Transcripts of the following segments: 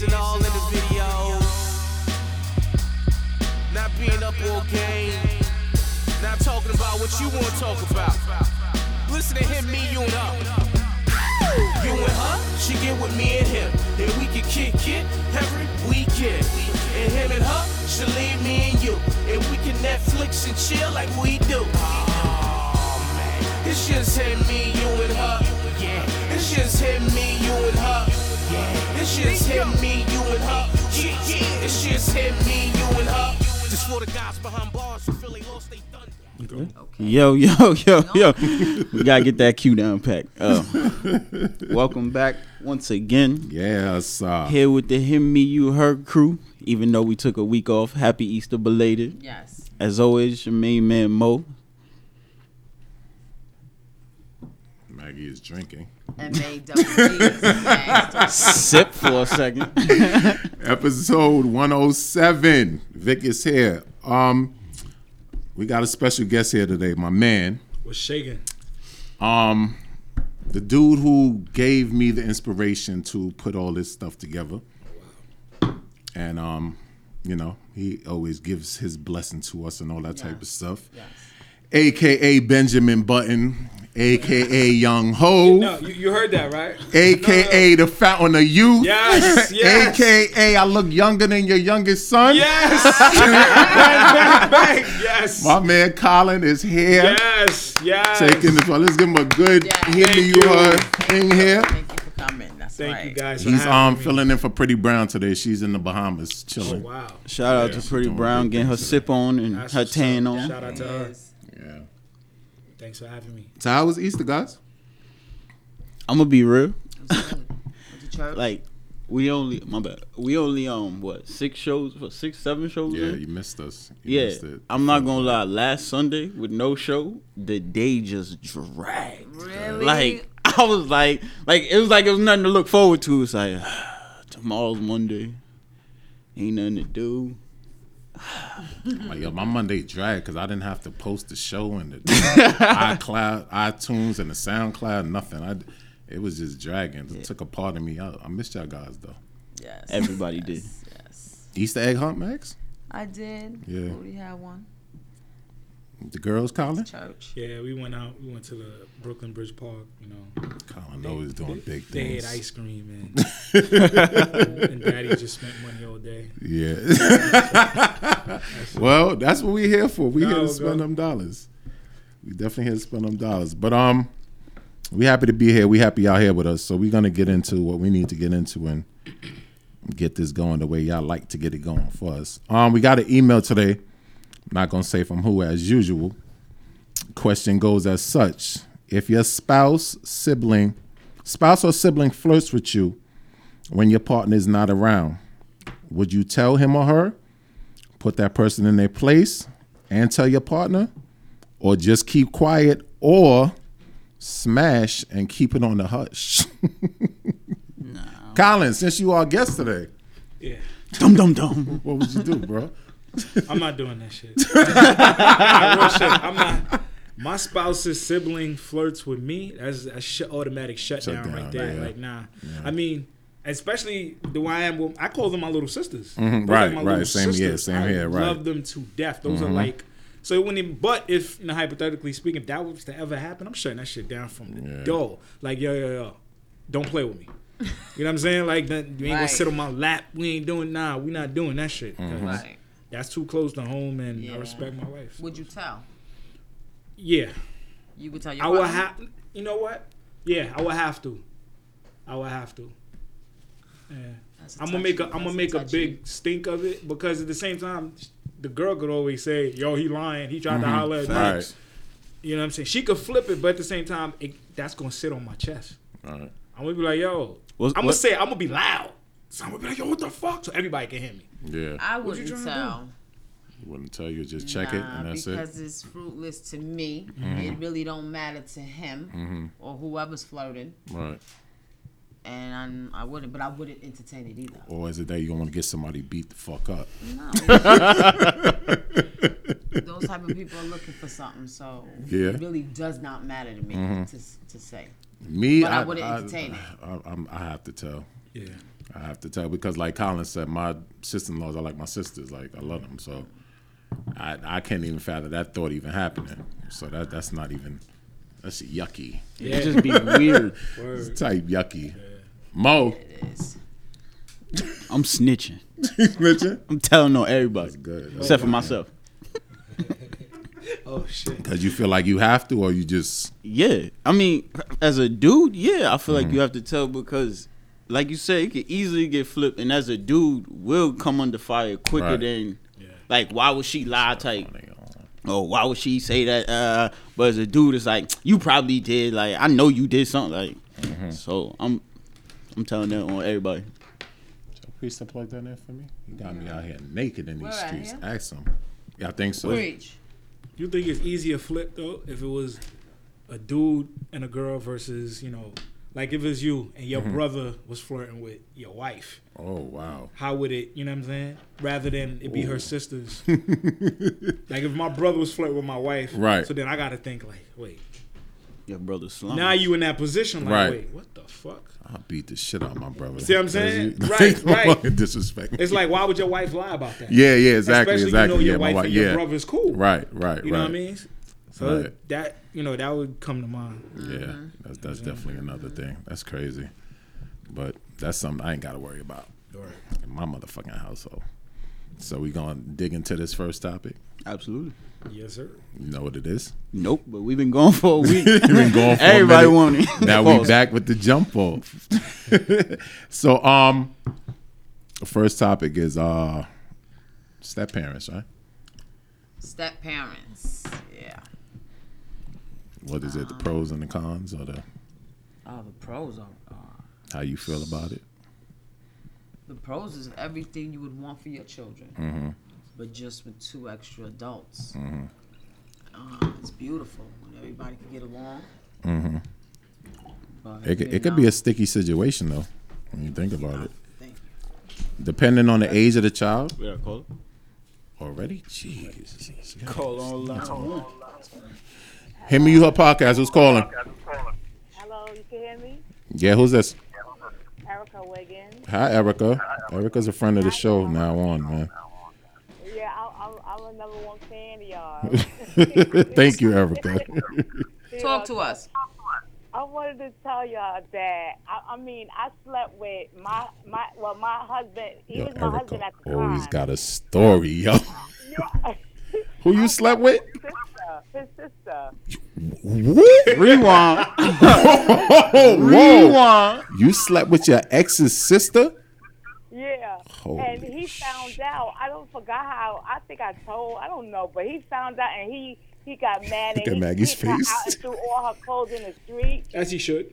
dancing all in the videos. Not being up all game. Not talking about what you want to talk about. Listen to him, me, you and her. You and her, she get with me and him. And we can kick it every weekend. And him and her, she leave me and you. And we can Netflix and chill like we do. Oh, man. It's just him, me, you and her. Yeah. It's just him, me, you and her. Yeah. It's just him, me, you and her. Yeah, yeah. It's just him, me, you and her. Just for the guys behind bars who feel they lost they thunder. Yo, yo, yo, yo. we gotta get that cue down pack. Uh, welcome back once again. Yes. Uh, Here with the Him, Me, You, Her crew. Even though we took a week off, happy Easter belated. Yes. As always, your main man Mo. Maggie is drinking. M A W G. Sip for a second. Episode 107. Vic is here. Um, we got a special guest here today, my man. What's shaking. Um, the dude who gave me the inspiration to put all this stuff together. And um, you know, he always gives his blessing to us and all that type of stuff. AKA Benjamin Button, AKA Young Ho. No, you, you heard that right? AKA the fountain of youth. Yes, yes. AKA I look younger than your youngest son. Yes. bang, bang, bang. Yes. My man Colin is here. Yes. Yes. Taking this one. Let's give him a good Yeah. hear Thank you you. her thing here. Thank you for coming. That's Thank right. you guys. For He's um me. filling in for Pretty Brown today. She's in the Bahamas Oh, chilling. wow. Shout out Yeah, to Pretty Brown getting her sip on and That's her tan on. Shout out to her. Yes. Yeah. Thanks for having me. So how was Easter, guys? I'm gonna be real. It was good. Went to church. Like we only my bad. We only um what six shows? What six seven shows? Yeah, in? you missed us. You Yeah, missed it. I'm not gonna lie. Last Sunday with no show, the day just dragged. really? Like I was like, like it was like it was nothing to look forward to. It's like tomorrow's Monday, ain't nothing to do. Like, yo, my Monday dragged because I didn't have to post the show and the iCloud, iTunes, and the SoundCloud. Nothing. I, it was just dragging. It took a part of me. I, I missed y'all guys though. yes. Everybody yes. did. Yes. Easter egg hunt, Max. I did. Yeah. Booty had one. The girls, Colin. Church. Yeah, we went out. We went to the Brooklyn Bridge Park. You know, Colin always doing big they things. had ice cream and, and Daddy just spent money all day. Yeah. well, that's what we here for. We here to spend go. them dollars. We definitely here to spend them dollars. But um, we happy to be here. We happy y'all here with us. So we're gonna get into what we need to get into and get this going the way y'all like to get it going for us. Um, we got an email today. not gonna say from who as usual. Question goes as such: If your spouse, sibling, spouse or sibling flirts with you when your partner is not around, would you tell him or her, put that person in their place, and tell your partner, or just keep quiet, or smash and keep it on the hush? no. Colin, since you are guest today, Yeah, Dum dum dum. what would you do, bro? I'm not doing that shit. Nah, real shit. I'm not. My spouse's sibling flirts with me. That's a sh- automatic shutdown Shut right there. yeah. Like, nah. I mean, especially the way I am. With, I call them my little sisters. Mhm, right, my right. little Same here, same I here, right. Mm-hmm. Love them to death. Those are like. So when it, but if you know hypothetically speaking, if that was to ever happen, I'm shutting that shit down from the Yeah. door. Like yo yo yo, don't play with me. You know what I'm saying? Like that, you ain't gonna sit on my lap. We ain't doing nah. We not doing that shit. Mm-hmm. 'Cause Right. That's too close to home, and Yeah. I respect my wife. Would you tell? Yeah, You would tell your I would have. You know what? Yeah, I would have to. I would have to. Yeah. That's a I'm gonna make a. touchy- I'm gonna make a big stink of it because at the same time, the girl could always say, "Yo, he lying. He tried to holler at me." Right. You know what I'm saying? She could flip it, but at the same time, it, that's gonna sit on my chest. All right. I'm gonna be like, "Yo," What's- I'm gonna what- say, I'm gonna be loud. So I'm gonna be like, "Yo, what the fuck?" So everybody can hear me. Yeah. I wouldn't trying to tell. Wouldn't tell you. Just check it, and that's it. because it's fruitless to me. Mm-hmm. It really don't matter to him or whoever's flirting, Right. And I'm, I wouldn't. But I wouldn't entertain it either. Or is it that you gonna want to get somebody beat the fuck up? No. Those type of people are looking for something, so Yeah. it really does not matter to me mm-hmm. to, to say. Me, But I wouldn't entertain it. I, I'm- I have to tell. Yeah. I have to tell because, like Colin said, my sister-in-laws are like my sisters. Like I love them, so I I can't even fathom that thought even happening. So that that's not even that's yucky. It just be weird. Word. Type yucky. Mo, It is. I'm snitching. Mitchell? I'm telling on everybody good. except for myself. Oh shit. Because you feel like you have to, or you just Yeah, I mean, as a dude, yeah, I feel Mm-hmm. like you have to tell because, like you said, it could easily get flipped, and as a dude, will come under fire quicker Right. than, Yeah. like, why would she lie type? Oh, why would she say that? Uh, but as a dude, it's like you probably did. Like, I know you did something. Like, Mm-hmm. so I'm, I'm telling that on everybody. Please step like that there for me. You got me out here naked in these Where streets. here? Ask him. Yeah, I think so. Preach. You think it's easier flip though if it was a dude and a girl versus you know, like if it was you and your mm-hmm. brother was flirting with your wife. Oh wow. How would it? You know what I'm saying? Rather than it be her sisters. like if my brother was flirting with my wife, Right. So then I got to think like, wait, Your brother slum. now you in that position? Like, Right. wait, what the fuck? I'll beat the shit out of my brother. See what I'm saying? As Right, right. disrespect. It's like, why would your wife lie about that? yeah, yeah, exactly, Especially exactly. you know your yeah, my wife wife. and your Yeah, brother's cool. right, right, You right. know what I mean? So Right. that you know that would come to mind. Yeah, mm-hmm. that's that's definitely another thing. That's crazy, but that's something I ain't got to worry about in my motherfucking household. So we gonna dig into this first topic. Absolutely. Yes, sir. You know what it is? Nope, but we've been going for a week. We've been going for a Everybody minute. wanted. now we're back with the jump off. so um, the first topic is uh, step parents, right? Step parents. Yeah. What is it? The pros and the cons, or the Oh, the pros are. Uh, how you feel about it? the pros is everything you would want for your children, Mm-hmm. But just with two extra adults. Uh, it's beautiful when everybody can get along. Mm-hmm. But, It, could- you it could be a sticky situation though, when you think about it. Thank Depending on the age of the child, Yeah, call already. Jeez. Call on line. Hit me, you her podcast. Who's calling? Hello, you can hear me? Yeah, who's this? Erica Wiggins. Hi, Erica. Erica's a friend of the show now on, man. Yeah, I, I'm, I'm a number one fan of y'all. Thank you, Erica. Talk to us. I wanted to tell y'all that I, I mean I slept with my my well my husband. He Yo, was my husband Erica at the time. always time. got a story, yo. Yeah. Who you slept with? His sister, his sister. What? Rewind. Whoa, Rewind. You slept with your ex's sister? Yeah. Holy and he found out. I don't forgot how. I think I told. I don't know, but he found out, and he he got mad. Look and at he Maggie's kicked her face. Out and threw all her clothes in the street. As he should.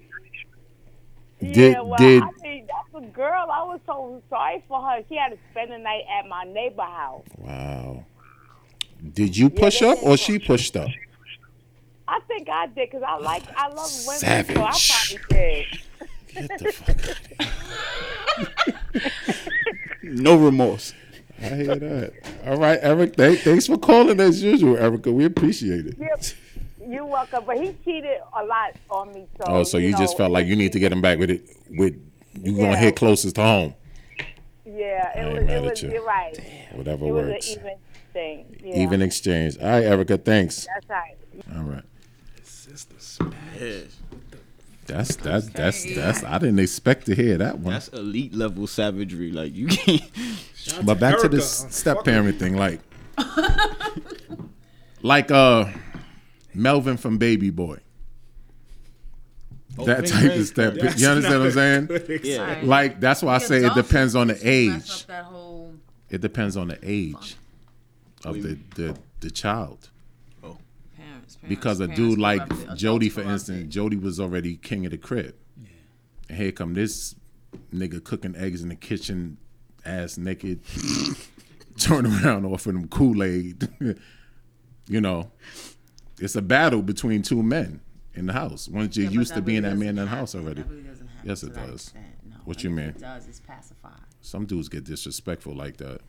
Did well, did I mean, that's a girl. I was so sorry for her. She had to spend the night at my neighbor house. wow? Did you push they up or she pushed up? I think I did because I like I love women, Savage. so I probably did. Get the fuck out of here. No remorse. I hear that. All right, Eric. Thank, thanks for calling as usual, Erica. We appreciate it. Yep. You're welcome. But he cheated a lot on me. So Oh, so you, know, just felt like you need to get him back with it. With you gonna hit closest to home, Yeah, I it ain't was. mad It at was. you. You're right. whatever It was works. an even thing. Yeah, Even exchange. All right, Erica. Thanks. That's right. All right. Sister smash. Yeah. That's that's that's that's. I didn't expect to hear that one. That's elite level savagery. Like you can't. Shout out But back to Erica. this step parent thing, like, like uh, Melvin from Baby Boy. that Big type of step. That's You understand what I'm saying? Yeah. Like that's why I say it depends on the age. up that whole It depends on the age of the the, the child. Parents. Because a dude like Jody, for instance. Jody was already king of the crib. And here come this nigga cooking eggs in the kitchen, ass naked, turn around offering him Kool Aid. you know, it's a battle between two men in the house. Once you're Yeah, used to being that man in the house already. Really Yes, it does. no. What you mean? It does. It's pacified. Some dudes get disrespectful like that.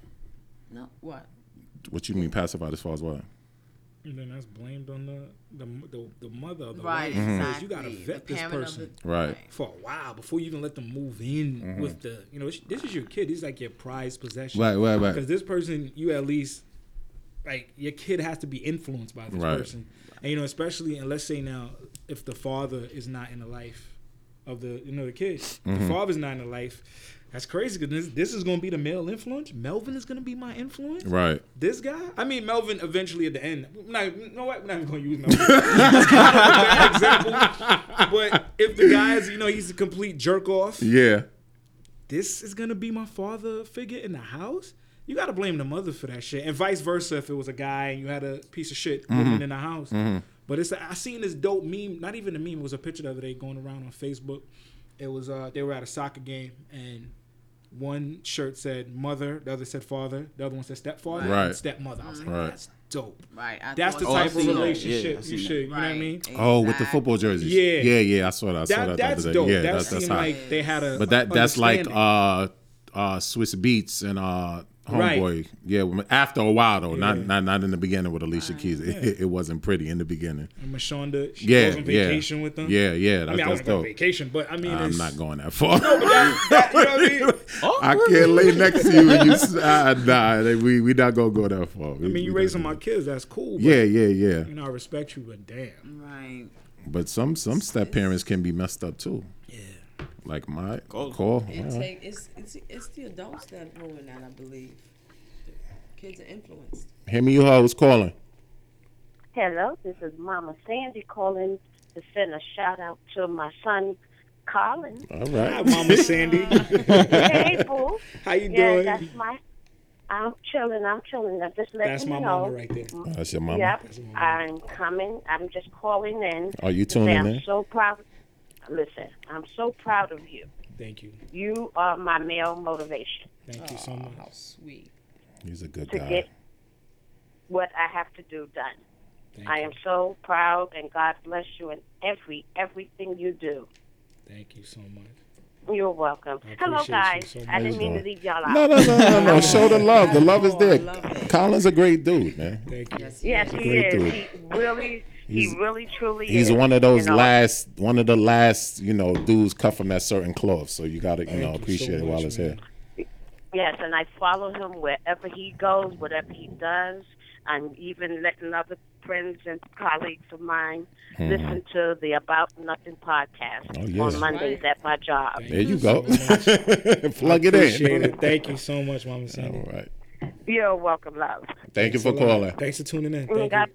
No, what? What you mean pacified as far as what? And then that's blamed on the the the, the mother of the Right, wife. because exactly. You gotta vet the this person the, Right. for a while before you even let them move in Mm-hmm. with the you know this, this is your kid. This is like your prized possession. Right, right, right. Because this person, you at least like your kid has to be influenced by this Right. person, and you know especially and let's say now if the father is not in the life of the you know the kid, Mm-hmm. the father's not in the life. That's crazy because this, this is going to be the male influence. Melvin is going to be my influence. Right. This guy, I mean, Melvin eventually at the end. I'm not, you know what? We're not even going to use Melvin. Kind of example. But if the guy's, you know, he's a complete jerk off, Yeah. this is going to be my father figure in the house. You got to blame the mother for that shit. And vice versa if it was a guy and you had a piece of shit living in the house. But it's I seen this dope meme, not even a meme, it was a picture the other day going around on Facebook. It was uh they were at a soccer game and one shirt said mother, the other said father, the other one said stepfather, Right. and stepmother. I was like, Right. that's dope. right. I That's the thought Oh, type of relationship Yeah, you should. that. You know what I mean? Oh, with the football jerseys. Yeah. Yeah, yeah. I saw that. I saw That, that, that's the other dope. day. Yeah, that that's, that's seemed hot. like they had a. But that that's like uh uh Swizz Beatz and uh Right. Homeboy. Yeah, after a while though, not Yeah. not not in the beginning with Alicia Keys. It, it wasn't pretty in the beginning. And Mashonda, she Yeah, goes on yeah. vacation with them. Yeah, yeah. I That's, mean, I that's was on vacation, but I mean, I'm it's, not going that far. that, that, you know what I mean? I can't lay next to you and you. s- Uh, nah, we we not gonna go that far. I mean, you raising my kids, that's cool. But, Yeah, yeah, yeah. You know, I respect you, but damn. Right. But some some step parents can be messed up too. Yeah. Like my Cole. call. It take it's, it's it's the adults that ruin that, I believe. Kids are influenced. Hear me, you who's calling. Hello, this is Mama Sandy calling to send a shout out to my son Colin. All right, Hi. Mama Sandy. hey, boo. How you Yeah, doing? that's my. I'm chilling. I'm chilling. I'm just letting That's you my know. mama right there. That's your mama. Yep, That's mama. I'm coming. I'm just calling in. Are you to say tuning I'm in? so proud. Listen, I'm so proud of you. Thank you. You are my male motivation Thank you so much. How sweet. He's a good guy. to guy. get what I have to do done. Thank I you. am so proud, and God bless you in every everything you do. Thank you so much. You're welcome. I Hello, appreciate you guys. so I much. didn't mean to leave y'all out. No, no, no, no, no. Show the love. The love is Oh, there. love it. Colin's a great dude, man. Thank you. Yes. Yes, he great is. dude. He really, He's- he really, truly He's is. one of those you know? last, one of the last, you know, dudes cut from that certain cloth. So you gotta, you know, you so appreciate it while it's man. here. Yes, and I follow him wherever he goes, whatever he does. I'm even letting other friends and colleagues of mine listen to the About Nothing podcast. Oh, yeah. on Mondays at my job. There you go. so Plug it Appreciate in. it. Thank you so much, Mama Sandy. All right. You're welcome, love. Thank you Thanks a for calling. Thanks for tuning in. Mm, Thank God you.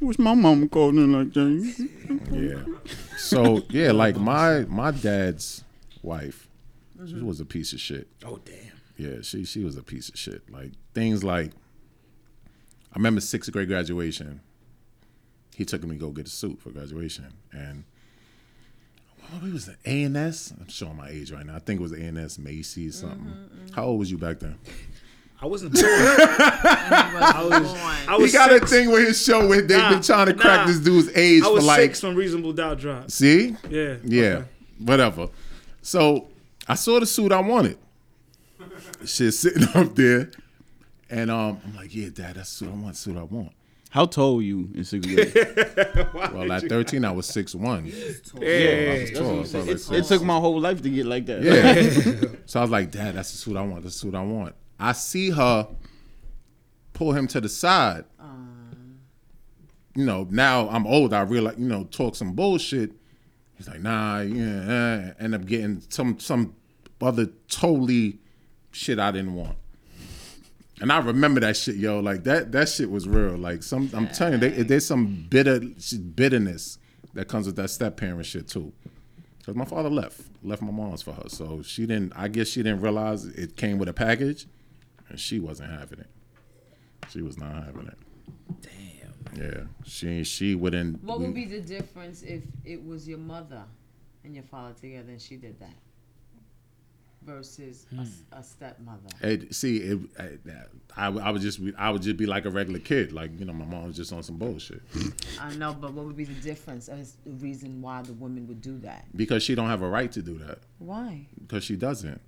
What's my mom calling in like that? Yeah. So yeah, like my my dad's wife, she was a piece of shit. Oh damn. Yeah, she she was a piece of shit. Like things like I remember sixth grade graduation. He took me to go get a suit for graduation, and well, what was it? A and S. I'm showing my age right now. I think it was A and S Macy's something. Mm-hmm, mm-hmm. How old was you back then? I wasn't born. I was- I was he got six. a thing with his show where they've Nah, been trying to crack this dude's age I for was like six when Reasonable Doubt dropped. see Yeah. yeah, okay. whatever. So I saw the suit I wanted. Shit sitting up there, and um, I'm like, yeah, dad, that's the suit I want. That's Suit I want. How tall were you in sixth grade? Well, at 13, I was six one. Yeah. I was tall. So, it, like, it took my whole life to get like that. yeah. so I was like, Dad, that's the suit I want. That's the suit I want. I see her pull him to the side. Uh. You know, now I'm old. I realize, you know, talk some bullshit. He's like, nah, yeah, end up getting some some other totally shit I didn't want. And I remember that shit, yo. Like that that shit was real. Like some, I'm telling you, they, there's some bitter bitterness that comes with that step parent shit too. Cause my father left, left my mom's for her, so she didn't. I guess she didn't realize it came with a package, and she wasn't having it. She was not having it. Damn. Yeah, she she wouldn't. What would be the difference if it was your mother and your father together and she did that versus a hmm. stepmother? It, see, it, I, I, I would just be, I would just be like a regular kid, like you know, my mom was just on some bullshit I know, but what would be the difference as the reason why the woman would do that? because she don't have a right to do that Why? because she doesn't.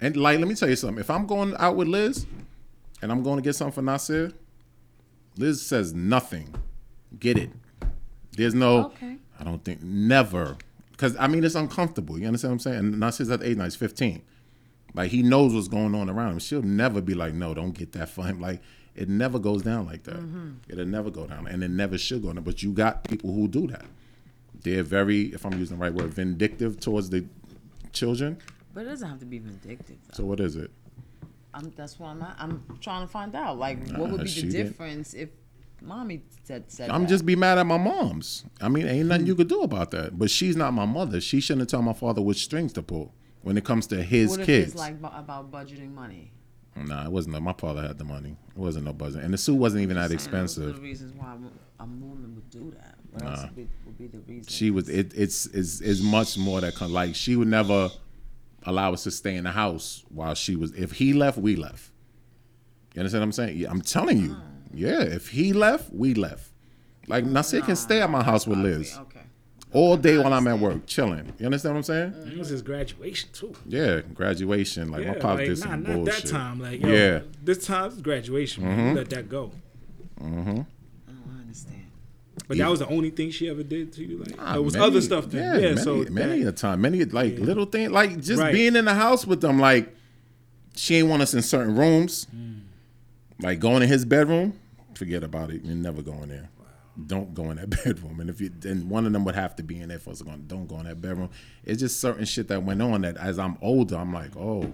And like, let me tell you something. If I'm going out with Liz, and I'm going to get something for Nasir, Liz says nothing. Get it. There's no. Okay. I don't think never. Because I mean, it's uncomfortable. You understand what I'm saying? And since at age nine, he's 15. Like he knows what's going on around him. She'll never be like, no, don't get that for him. Like it never goes down like that. Mm-hmm. It'll never go down, and it never should go down. But you got people who do that. They're very, if I'm using the right word, vindictive towards the children. But it doesn't have to be vindictive. Though. So what is it? I'm, that's what I'm. at- I'm trying to find out. Like, what would be the didn't. difference if mommy said said I'm that? just be mad at my mom's. I mean, ain't nothing you could do about that. But she's not my mother. She shouldn't tell my father which strings to pull when it comes to his What if kids. it's like about budgeting money? Nah, it wasn't. That my father had the money. It wasn't no budget, and the suit wasn't even that those expensive. the reasons why a woman would do that. What else would be, would be the reason? She was. It, it's is is much more that kind like she would never allow us to stay in the house while she was. If he left, we left. You understand what I'm saying? Yeah, I'm telling you. Yeah, if he left, we left. Like Nasir can stay at my house with Liz Okay. all day while I'm at work, chilling. You understand what I'm saying? It was his graduation too. Yeah, graduation. Like Yeah, my pops like, did nah, some not bullshit. that time. Like, yo, Yeah. Mm-hmm. this time it's graduation. man. You Let that go. Oh, I understand. But Yeah. that was the only thing she ever did to you. Like, Nah, there was many- other stuff. Then. Yeah, Yeah, many, so many that- a time, many like little things, like just Right. being in the house with them. Like she ain't want us in certain rooms. Mm. Like going in his bedroom, forget about it. You're never going there. Don't go in that bedroom. And if you then one of them would have to be in there for us to go. Don't go in that bedroom. It's just certain shit that went on that as I'm older, I'm like, oh,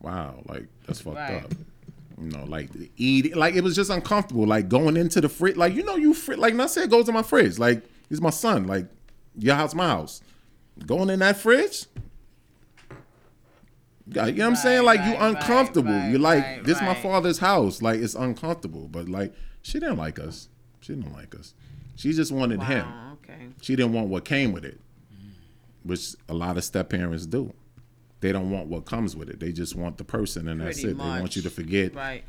wow, like that's fucked Right. up. You know, like eating, like it was just uncomfortable. Like going into the fridge, like you know, you fri- like Nasir goes to my fridge. Like he's my son. Like your house, my house. Going in that fridge, you know what I'm saying? Like you right, right, uncomfortable. right, You're like, right, this my father's house. Like it's uncomfortable. But like she didn't like us. She didn't like us. She just wanted him. Okay. She didn't want what came with it, which a lot of step parents do. They don't want what comes with it. They just want the person, and that's Pretty it. They want you to forget Right.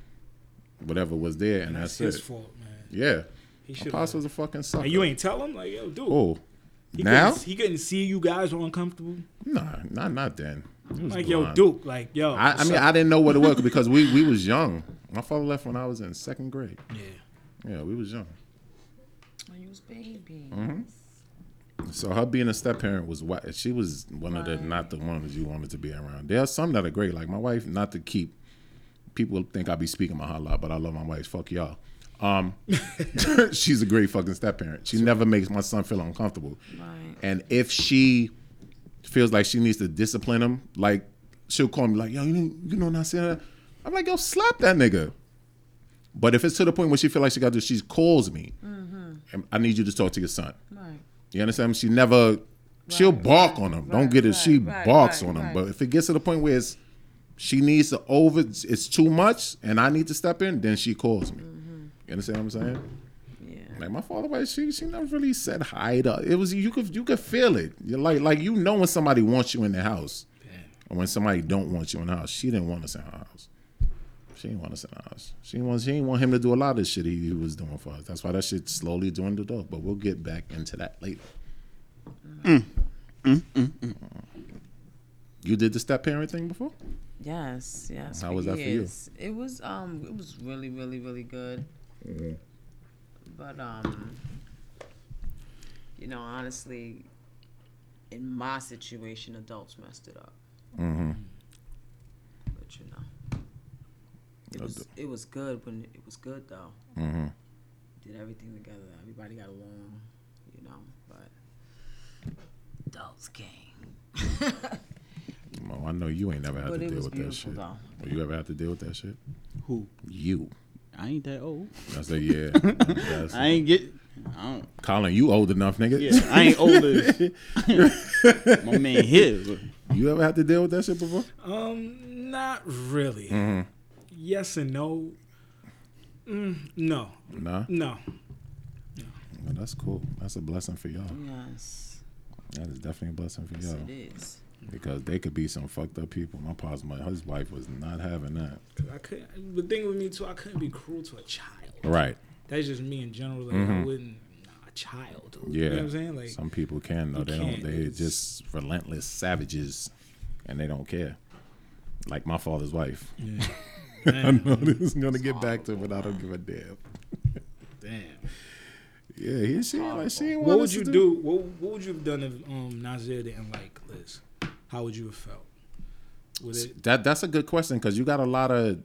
whatever was there, and that's that's, his it. fault, man. Yeah, He my should. pops was a fucking sucker. And you ain't tell him, like, yo, dude. oh, he now? couldn't, he couldn't see you guys were uncomfortable. Nah, not not then. It was Like, yo, blind. Duke, like, yo. I, I mean, up? I didn't know what it was because we we was young. My father left when I was in second grade. yeah. Yeah, we was young. When you was baby. Mm-hmm. So her being a step parent was what she was one of the not the ones you wanted to be around. There are some that are great, like my wife. Not to keep people think I be speaking my her a lot, but I love my wife. Fuck y'all. Um, she's a great fucking step parent. She never makes my son feel uncomfortable. Right. And if she feels like she needs to discipline him, like she'll call me like, "Yo, you know, you know not saying that." I'm like, "Yo, slap that nigga." But if it's to the point where she feel like she got to, she calls me. And I need you to talk to your son. Right. You understand? She never, she'll bark on him. Don't get it. she right, right, barks right, on him. right. But if it gets to the point where it's, she needs to over, it's too much, and I need to step in, then she calls me. Mm-hmm. You understand what I'm saying? Yeah. Like my father, like, she she never really said hi to. It was you could you could feel it. You're like like you know when somebody wants you in the house, or when somebody don't want you in the house. She didn't want us in her house. She didn't want us in her house. She didn't want she didn't want him to do a lot of shit he, he was doing for us. That's why that shit slowly dwindled off. But we'll get back into that later. You did the step parent thing before? Yes, yes. How was that for you? It was um it was really, really, really good. Mm-hmm. But um you know, honestly, in my situation adults messed it up. Mm-hmm. But you know. It was it was good when it was good though. Mm-hmm. Did everything together. Everybody got along, you know, but adults came. Well, I know you ain't never had But to deal with that shit. though. Well, you ever had to deal with that shit? Who? You. I ain't that old. I said, yeah. That's- I ain't get. I don't. Colin, you old enough, nigga. Yeah, I ain't old as my man here. You ever had to deal with that shit before? Um, not really. Mm-hmm. Yes and no. Mm, no, Nah. no. Well, that's cool. That's a blessing for y'all. Yes. That is definitely a blessing for Yes y'all. it is. Because they could be some fucked up people. My pops, my his wife was not having that. 'Cause I couldn't. The thing with me too, I couldn't be cruel to a child. Right. That's just me in general. Like I wouldn't. Nah, a child. Mm-hmm. Yeah. You know what I'm saying? Like some people can though. They can't. don't. They just relentless savages, and they don't care. Like my father's wife. I know this is gonna get back to but I don't give a damn. Damn. Yeah, he she like she What would you to do? What, what would you have done if um Nasir didn't like Liz? How would you have felt? It That that's a good question because you got a lot of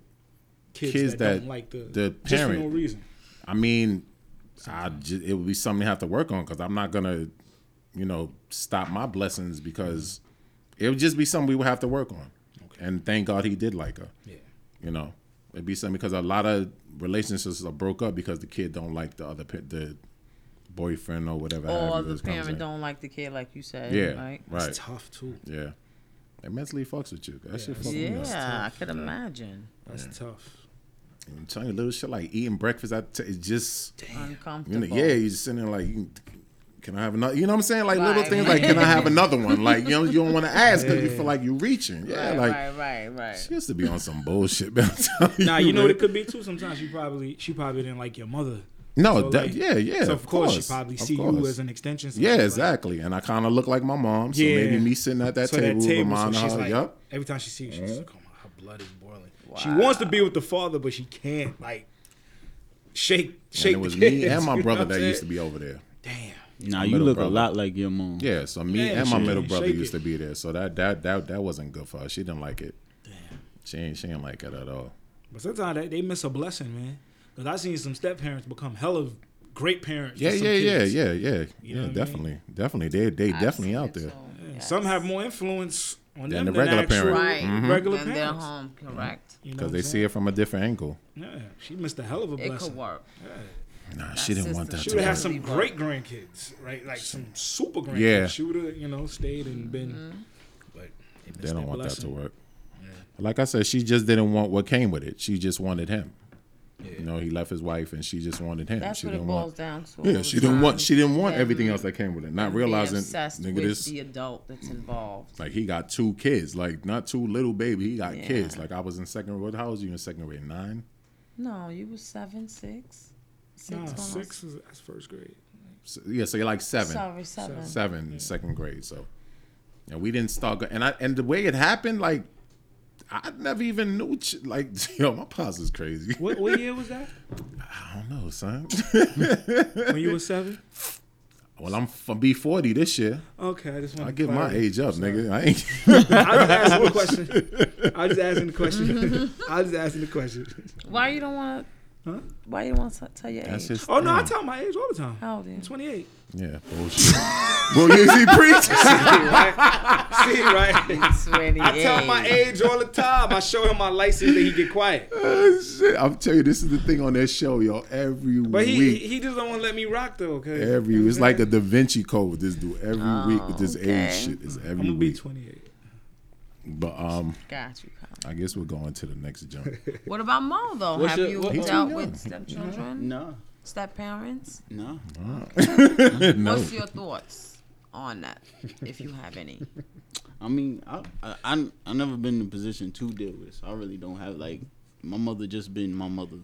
kids, kids that, that don't like the, the just for no reason? I mean, I ju- it would be something to have to work on because I'm not gonna, you know, stop my blessings because it would just be something we would have to work on. Okay. And thank God he did like her. Yeah. You know, it'd be something because a lot of relationships are broke up because the kid don't like the other the boyfriend or whatever. have Or you, the is what I'm parent don't like the kid, like you said. Yeah, Right. right. It's tough too. Yeah, it mentally fucks with you. That shit fuck with me. Yeah, I could imagine. That's tough. I'm telling you, little shit like eating breakfast. I t- it's just. You Uncomfortable. know, yeah, you just sitting there like, you, can I have another? You know what I'm saying? Like little things like, can I have another one? Like you know, you don't want to ask because you feel like you're reaching. Yeah, Right, like right, right, right. she used to be on some bullshit. Man, I'm Nah, you know man. what it could be too. Sometimes she probably she probably didn't like your mother. No, So, that, like- yeah, yeah. So of, course, course she probably of see course. you as an extension. Yeah, she's like- exactly. And I kind of look like my mom, so Yeah. maybe me sitting at that so table, that table, so her, like, "Yep." every time she sees you, she's like, oh my, her blood is boiling. She wants to be with the father, but she can't like shake And shake. it was the me and my brother that used to be over there. Damn. Nah, My you look brother. a lot like your mom. Yeah, so me Yeah, and my shake middle brother used it. to be there. So that that that that wasn't good for her. She didn't like it. Damn. She ain't she ain't like it at all. But sometimes they, they miss a blessing, man. Because I seen some step parents become hella great parents. Yeah, to yeah, yeah, yeah, yeah, You know yeah. what I mean? Definitely, definitely. They they I've definitely out there. so, Yeah, yes. Some have more influence on Than them the than regular actual parent. Right. Mhm. regular Then they're parents. home, correct. You know Because they I'm see it from a different angle. Yeah, she missed a hell of a It blessing. could work. Nah, she didn't want that She to would have work. some great grandkids, right? Like some super grandkids. Yeah. She would have, you know, stayed and been. Mm-hmm. But They don't their want that to blessing. work. Like I said, she just didn't want what came with it. She just wanted him. You know, he left his wife, and she just wanted him. That's she what it didn't boils want. down to. Yeah, she didn't want. She didn't want everything else that came with it. Not realizing, nigga, with this the adult that's involved. like he got two kids, like not two little baby. He got Yeah. kids. Like I was in second grade. How was you in second grade? Nine. No, you was seven, six, six, Nah, almost. six is that's first grade. So, yeah, so you're like seven. Sorry, seven. seven, second grade. So, and we didn't start. Go- and I and the way it happened, like I never even knew. Ch- like, yo, my pops is crazy. What what year was that? I don't know, son. When you were seven? well, I'm from B forty this year. Okay, I just want I give get my age up, nigga. I ain't. I just asking the question. I just asking the question. I just asking the question. Why you don't want to? Huh? Why you don't want to tell your That's age? just. Oh no, I tell my age all the time. How old are you? I'm 28. Yeah, bullshit. well, you see, preach. See, right? 28. I tell my age all the time. I show him my license that he get quiet. Oh, shit. I'm telling you, this is the thing on that show, y'all. Every But he week. he, he just don't want to let me rock though. Okay. Every it's like a Da Vinci Code with this dude. Every week with this oh, okay. age shit is every I'm gonna be week. 28. But um, Got you, Kyle. I guess we're going to the next jump. What about Mo though? What's Have your- you what- He's dealt too young. with stepchildren, No, step parents? no. no, What's your thoughts on that, if you have any? I mean, I, I I I never been in a position to deal with. So I really don't have like my mother just been my mother.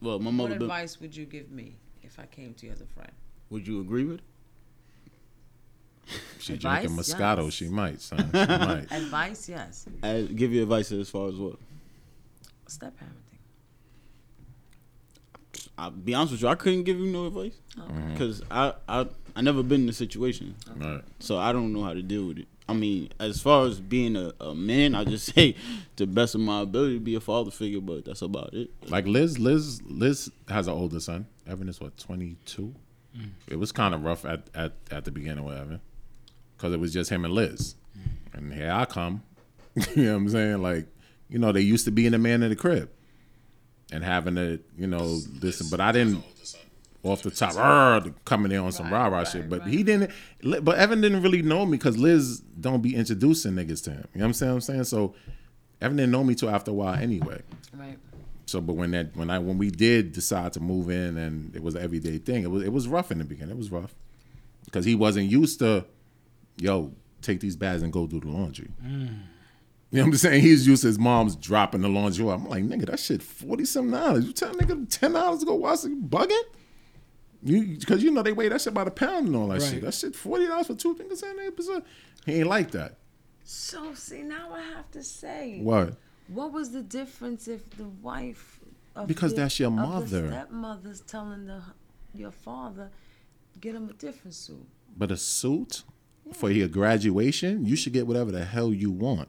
Well, my What mother. Been, advice would you give me if I came to you as a friend? would you agree with? it? She Advice? drinking Moscato. Yes. She might, son. She might. Advice, yes. I give you advice as far as what? Step parenting. I'll be honest with you, I couldn't give you no advice Mm-hmm. because I, I I never been in the situation, Right. so I don't know how to deal with it. I mean, as far as being a, a man, I just say to the best of my ability to be a father figure, but that's about it. Like Liz, Liz, Liz has an older son. Evan is what twenty two. It was kind of rough at, at at the beginning with Evan, because it was just him and Liz, and here I come. you know what I'm saying? Like, you know, they used to being the man in the crib, and having to, you know, listen. But I didn't off the top coming in on some rah rah shit. But he didn't. But Evan didn't really know me because Liz don't be introducing niggas to him. You know what I'm saying? I'm saying so. Evan didn't know me till after a while anyway. Right. So, but when that when I when we did decide to move in and it was an everyday thing, it was it was rough in the beginning. It was rough because he wasn't used to, yo, take these bags and go do the laundry. You know what I'm saying? He's used to his mom's dropping the laundry. I'm like, nigga, that shit forty some dollars. You tell a nigga ten dollars to go wash it, you bugging? You because you know they weigh that shit by the pound and all that Right. shit. That shit forty dollars for two niggas in there. He ain't like that. So see, now I have to say, What? what was the difference if the wife of Because the- that's your of the mother. stepmother's telling the your father, get him a different suit. But a suit for your graduation, you should get whatever the hell you want.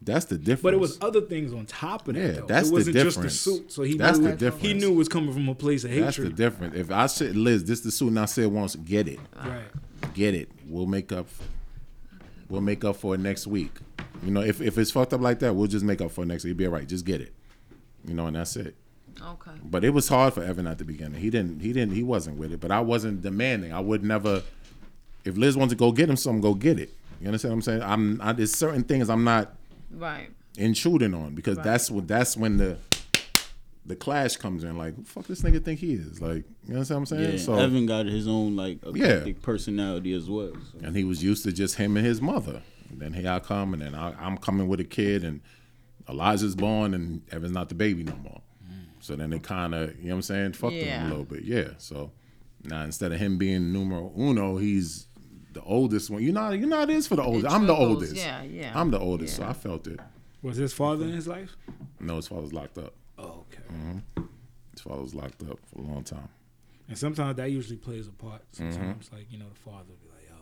That's the difference. But it was other things on top of that. Yeah, though. that's it the wasn't just the difference. suit. So he That's knew the difference. he knew it was coming from a place of hatred. That's the difference. If I said, Liz, this is the suit, and I said once, get it, right. get it. We'll make up. We'll make up for it next week. You know, if if it's fucked up like that, we'll just make up for it next week. Be all right. Just get it. You know, and that's it. Okay. But it was hard for Evan at the beginning. He didn't. He didn't. He wasn't with it. But I wasn't demanding. I would never. If Liz wants to go get him something, go get it. You understand what I'm saying? I'm. I, there's certain things I'm not Right. intruding on because that's what that's when the the clash comes in. Like, who the fuck this nigga think he is? Like, you understand what I'm saying? Yeah, so Evan got his own like Yeah. personality as well. So. and he was used to just him and his mother. And then here I come, and then I, I'm coming with a kid, and Elijah's born, and Evan's not the baby no more. Mm. So then they kind of, you know what I'm saying, fucked him a little bit. Yeah. So now instead of him being numero uno, he's the oldest one. You know, you know it is for the oldest. I'm the oldest. Yeah, yeah. I'm the oldest, so I felt it. Was his father in his life? No, his father was locked up. Oh, okay. Mm-hmm. His father was locked up for a long time. And sometimes that usually plays a part. Mm-hmm. Sometimes, like you know, the father will be like, "Yo,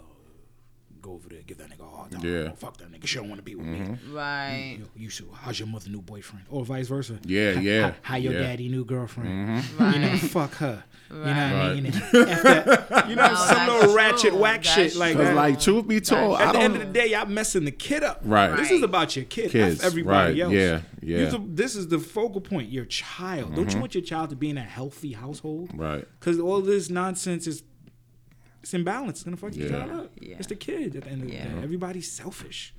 go over there, give that nigga a hard time. Yeah. Mm-hmm. Oh, fuck that nigga. She don't want to be with me. Right. Yo, you should. How's your mother new boyfriend? Or vice versa. Yeah, How- yeah, How, how your yeah. Mm-hmm. daddy new girlfriend? Right. You know, fuck her. You know what I mean? That. You know, No, some that's little ratchet whack That's shit like. Cause that. like truth be told, At I the end of the day, y'all messing the kid up. Right. This is about your kid. Kids, F everybody right, else. yeah, yeah. You're this is the focal point. Your child. Don't you want your child to be in a healthy household? Right. Because all this nonsense is it's imbalance. It's gonna fuck your Yeah. child up. Yeah. It's the kid at the end of Yeah. the day. Everybody's selfish.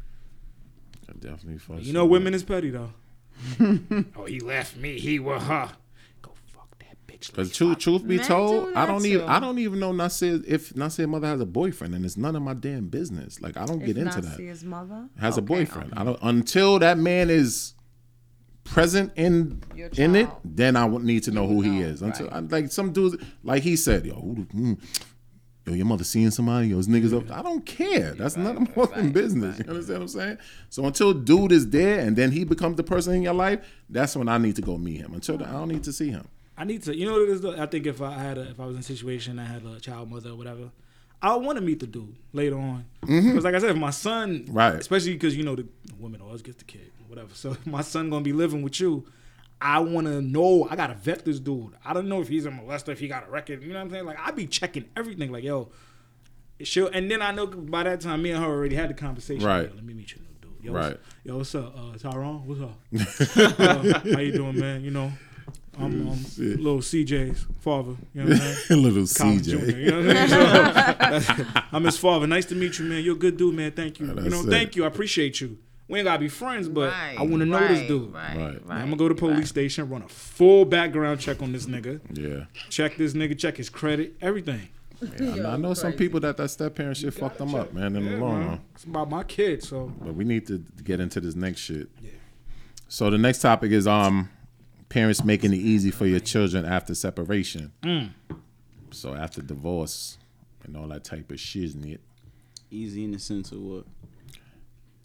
I definitely fuck You know, women is petty though. oh, he left me. He was her. Go fuck that bitch. Because Let's truth, truth be Men told, do I don't even. I don't even know Nasir if Nasir's mother has a boyfriend, and it's none of my damn business. Like I don't get into not that. see mother Has a boyfriend. okay. I don't until that man is present in in it. Then I would need to know who he is. Until right. I, like some dudes, like he said, yo, who, mm, yo, your mother seeing somebody, yo, his niggas up. I don't care. That's none of my fucking business. You understand what I'm saying? So until dude is there, and then he becomes the person in your life, that's when I need to go meet him. Until then, I don't need to see him. I need to. You know what it is? Though? I think if I had a, if I was in a situation, I had a child mother or whatever. I want to meet the dude later on because, like I said, if my son, Mm-hmm. Right. Especially because you know the woman always gets the kid, whatever. So if my son gonna be living with you. I want to know. I gotta vet this dude. I don't know if he's a molester, if he got a record. You know what I'm saying? Like I'd be checking everything. Like yo, she'll. And then I know by that time, me and her already had the conversation. Right. Yo, let me meet your new dude. Yo, Right. What's, yo, what's up, uh, Tyrone? What's up? Uh, how you doing, man? You know, I'm, um, little CJ's father. You know what I'm saying? Little College CJ. Junior, you know what I mean? So, I'm his father. Nice to meet you, man. You're a good dude, man. Thank you. You know, thank it. you. I appreciate you. We ain't gotta be friends, but Right, I want to know this dude. Right, Right. right. I'm gonna go to police right. station, run a full background check on this nigga, Yeah. check this nigga, check his credit, everything. I know, I know some people that that step parent shit fucked them up, man, in the long run. It's about my kid, so But we need to get into this next shit. Yeah. So the next topic is um parents making it easy for your children after separation. Mm. So after divorce and all that type of shiznit, Easy in the sense of what?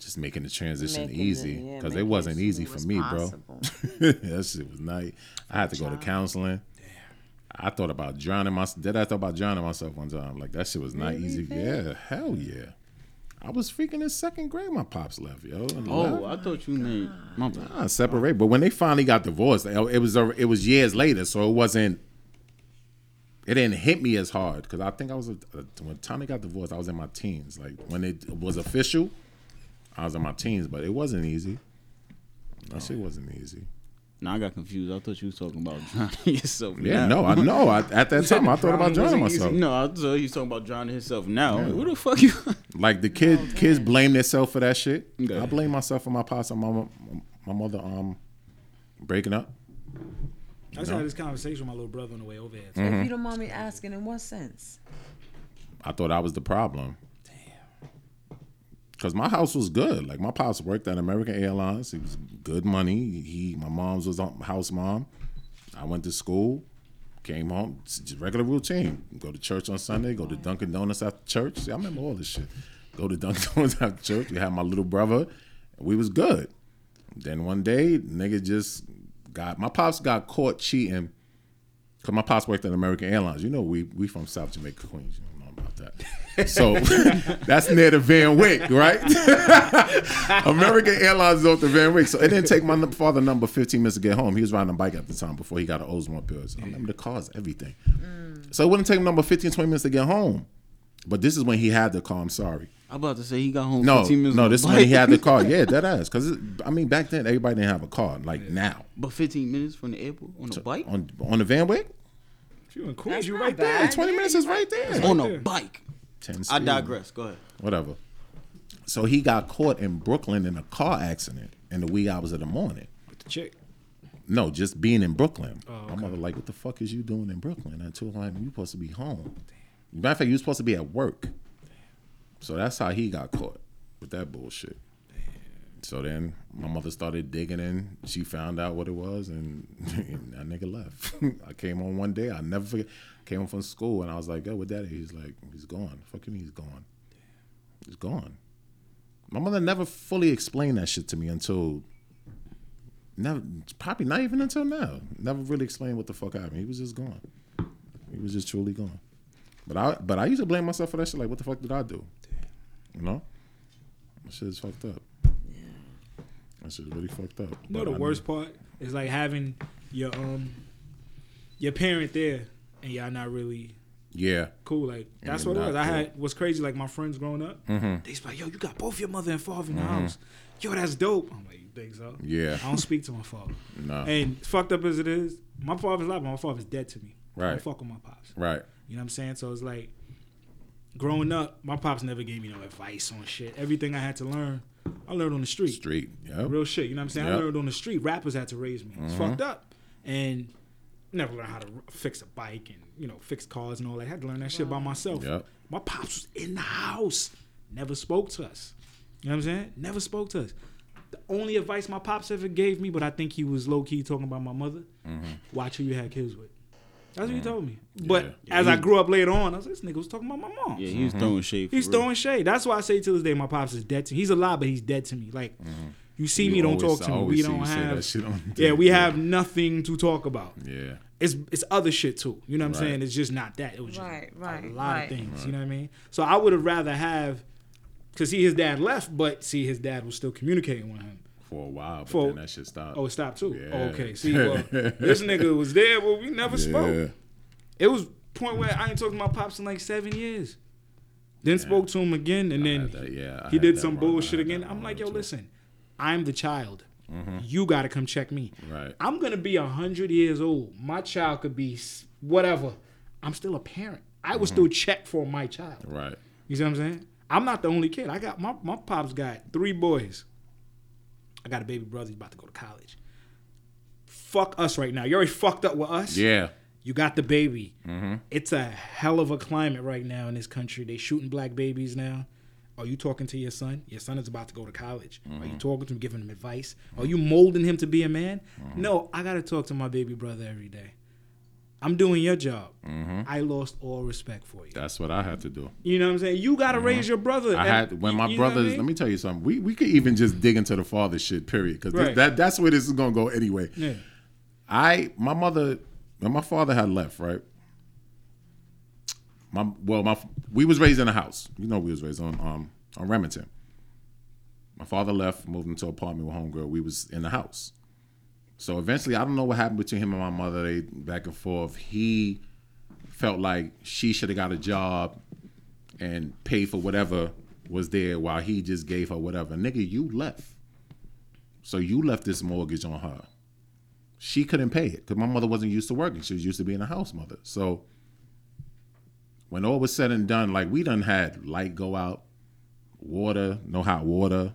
Just making the transition Making easy because it making it wasn't smooth easy for as me, possible. bro. that shit was nice. I had to go to counseling. I thought about drowning myself. Did I thought about drowning myself one time? Like that shit was not easy. Yeah, hell yeah. I was freaking in second grade. My pops left, yo. Oh, left. I thought you meant my. Nah, separate. But when they finally got divorced, it it was it was years later, so it wasn't. It didn't hit me as hard because I think I was a, when Tommy got divorced. I was in my teens. Like when it was official, I was in my teens, but it wasn't easy. That shit wasn't easy. Now I got confused. I thought you was talking about drowning yourself. Yeah, now. no, I know. I, at that time, I thought about drowning Drowning wasn't myself. No, I thought he was talking about drowning himself now. Like, Who the fuck you? Like the kid, kids blame themselves for that shit. Okay. I blame myself for my pops and my mama- my mother um breaking up. I just had this conversation with my little brother on the way over here. Mm-hmm. If you don't mind me asking, in what sense? I thought I was the problem. Cause my house was good. Like my pops worked at American Airlines. He was good money. He, my mom's was house mom. I went to school, came home, just regular routine. Go to church on Sunday. Go to Dunkin' Donuts after church. See, I remember all this shit. Go to Dunkin' Donuts after church. We had my little brother. We was good. Then one day, nigga just got my pops got caught cheating because my pops worked at American Airlines. You know, we we from South Jamaica, Queens. You know that. So that's near the Van Wyck, right? American Airlines is off the Van Wyck. So it didn't take my father number 15 minutes to get home. He was riding a bike at the time before he got an Oldsmobile. So I remember the cars, everything. Mm. So it wouldn't take him number 15, 20 minutes to get home. But this is when he had the car. I'm sorry. I'm about to say he got home. No, 15 minutes no, this is when he had the car. Yeah, that ass. Because I mean, back then everybody didn't have a car like now. But 15 minutes from the airport on a bike. On on the Van Wyck, If you in Queens, That's you not right bad. there. 20 minutes is right there. on a bike. 10 I speed. digress. Go ahead. Whatever. So he got caught in Brooklyn in a car accident in the wee hours of the morning. With the chick. No, just being in Brooklyn. Oh, My mother like, what the fuck is you doing in Brooklyn at two o'clock? You supposed to be home. Matter of fact, you supposed to be at work. So that's how he got caught with that bullshit. So then my mother started digging in. She found out what it was, and, that nigga left. I came home one day. I never forget. Came home from school, and I was like, "Yo, with daddy?" He's like, "He's gone." Fuck you mean he's gone? He's gone. My mother never fully explained that shit to me until never probably not even until now. Never really explained what the fuck happened. He was just gone. He was just truly gone. But I but I used to blame myself for that shit. Like, what the fuck did I do? You know? That shit is fucked up. That shit is really fucked up. You know the I worst part is like having your um your parent there and y'all not really Yeah. cool. Like that's what it was. not I had what's crazy. Like my friends growing up, Mm-hmm. they used be like, "Yo, you got both your mother and father in the house. Yo, that's dope." I'm like, "You think so?" Yeah. I don't speak to my father. No. And fucked up as it is, my father's alive. but My father's dead to me. I Right. don't fuck with my pops. Right. You know what I'm saying? So it's like growing up, my pops never gave me no advice on shit. Everything I had to learn, I learned on the street. Street. Yep. Real shit. You know what I'm saying? I learned on the street. Rappers had to raise me. It's fucked mm-hmm. up. And never learned how to fix a bike and, you know, fix cars and all that. I had to learn that shit by mm-hmm. myself. Yep. My pops was in the house. Never spoke to us. You know what I'm saying? Never spoke to us. The only advice my pops ever gave me, but I think he was low key talking about my mother, mm-hmm. watch who you had kids with. That's what he told me. But Yeah, as I grew up later on, I was like, this nigga was talking about my mom. Yeah, he was mm-hmm. throwing shade. For He's real. throwing shade. That's why I say to this day, my pops is dead to me. He's alive, but he's dead to me. Like, mm-hmm. you see me, You don't always- talk I to me. We see don't you say have. that shit on yeah, we have nothing to talk about. Yeah. It's it's other shit too. You know what I'm Right. saying? It's just not that. It was just Right, a lot right. of things. You know what I mean? So I would have rather have, because see his dad left, but see his dad was still communicating with him. For a while, but For- then that shit stopped. Oh, it stopped too. Yeah. Oh, okay. See, well, this nigga was there, but we never spoke. It was point where I ain't talking to my pops in like seven years. Then spoke to him again, and I then that, yeah, he did some wrong. Bullshit again. I'm like, yo, too. Mm-hmm. listen, I'm the child. You got to come check me. Right. I'm gonna be hundred years old. My child could be whatever. I'm still a parent. I would still check for my child. Right. You see what I'm saying? I'm not the only kid. I got my my pops got three boys. I got a baby brother. He's about to go to college. Fuck us right now. You already fucked up with us. Yeah. You got the baby. Mm-hmm. It's a hell of a climate right now in this country. They shooting black babies now. Are you talking to your son? Your son is about to go to college. Are you mm-hmm. talking to him, giving him advice? Are you molding him to be a man? Mm-hmm. No, I got to talk to my baby brother every day. I'm doing your job. I lost all respect for you. That's what I had to do. You know what I'm saying? You got to raise your brother. I had when my what I brothers. mean? Let me tell you something. We we could even just dig into the father shit. Period. Because Right. that that's where this is gonna go anyway. Yeah. I my mother when my father had left, right? My well, my we was raised in a house. You know, we was raised on um on Remington. My father left, moved into an apartment with homegirl. We was in the house. So eventually, I don't know what happened between him and my mother. They back and forth. He felt like she should have got a job and paid for whatever was there while he just gave her whatever. Nigga, you left. So you left this mortgage on her she couldn't pay it because my mother wasn't used to working. She was used to being a house mother. So when all was said and done, like we done had light go out, water, no hot water,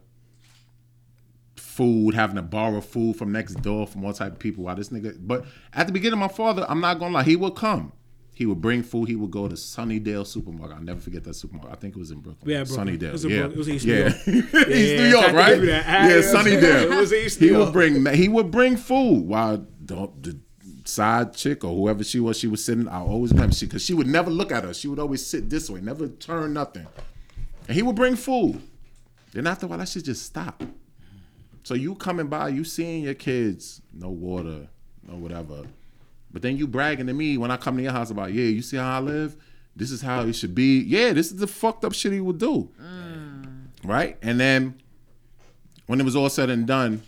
food, having to borrow food from next door from all type of people. While this nigga, but at the beginning, my father, I'm not gonna lie, he would come. He would bring food. He would go to Sunnydale Supermarket. I'll never forget that supermarket. I think it was in Brooklyn. Yeah, Brooklyn. Sunnydale. It was in yeah, Brook- it was East yeah. New York. East Yeah, New York, I had to right? give you that. Yeah, Sunnydale. it was East He New would York. bring he would bring food while the, the side chick or whoever she was, she was sitting. I always remember she because she would never look at us. She would always sit this way, never turn nothing. And he would bring food. Then after a while, that shit just stopped. So you coming by, you seeing your kids, no water, no whatever. But then you bragging to me when I come to your house about, yeah, you see how I live? This is how it should be. Yeah, this is the fucked up shit he would do. Mm. Right? And then when it was all said and done,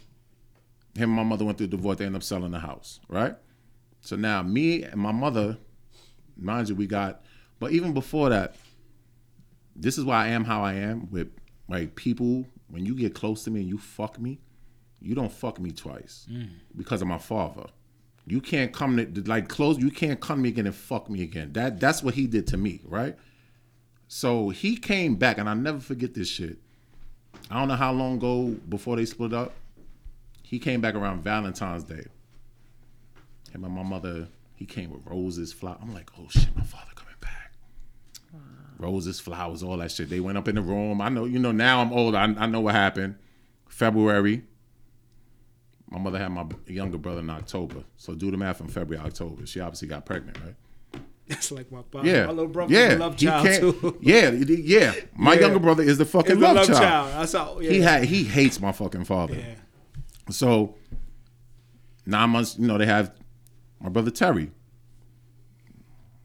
him and my mother went through a divorce, they ended up selling the house, right? So now me and my mother, mind you, we got, but even before that, this is why I am how I am with like people. When you get close to me and you fuck me, you don't fuck me twice mm. because of my father. You can't come to like close. You can't come to me again and fuck me again. That that's what he did to me, right? So he came back, and I'll never forget this shit. I don't know how long ago before they split up. He came back around Valentine's Day. Him and my mother, he came with roses, flowers. I'm like, oh shit, my father coming back. Roses, flowers, all that shit. They went up in the room. I know, you know, now I'm old. I, I know what happened. February. My mother had my younger brother in October. So do the math from February, October. She obviously got pregnant, right? That's like my father. Yeah. My little brother yeah. love child too. Yeah, yeah. My Yeah. younger brother is the fucking It's a love, love child. child. That's how. Yeah. He had he hates my fucking father. Yeah. So nine months, you know, they have my brother Terry.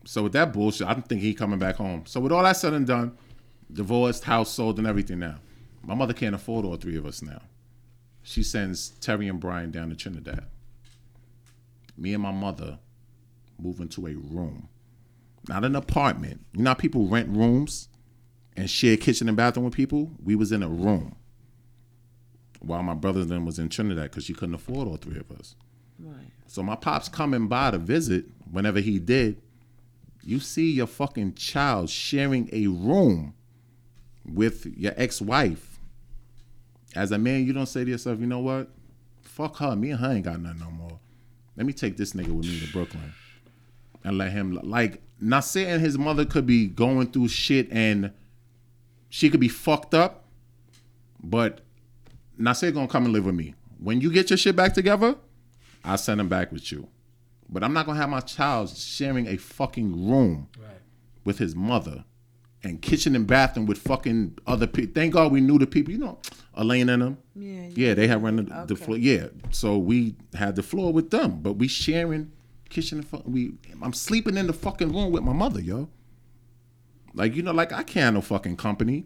So with that bullshit, I don't think he coming back home. So with all that said and done, divorced, house sold, and everything now, my mother can't afford all three of us now. She sends Terry and Brian down to Trinidad. Me and my mother move into a room, not an apartment. You know how people rent rooms and share kitchen and bathroom with people? We was in a room while my brother then was in Trinidad because she couldn't afford all three of us. Right. So my pops coming by to visit whenever he did. You see your fucking child sharing a room with your ex-wife. As a man, you don't say to yourself, you know what? Fuck her. Me and her ain't got nothing no more. Let me take this nigga with me to Brooklyn and let him like not saying his mother could be going through shit and she could be fucked up, but Nasir gonna come and live with me. When you get your shit back together, I'll send him back with you. But I'm not gonna have my child sharing a fucking room Right. with his mother and kitchen and bathroom with fucking other people. Thank God we knew the people, you know, Elaine and them. Yeah. Yeah, they had run the, the floor. Yeah, so we had the floor with them, but we sharing kitchen and fu- we. I'm sleeping in the fucking room with my mother, yo. Like you know, like I can't have no fucking company.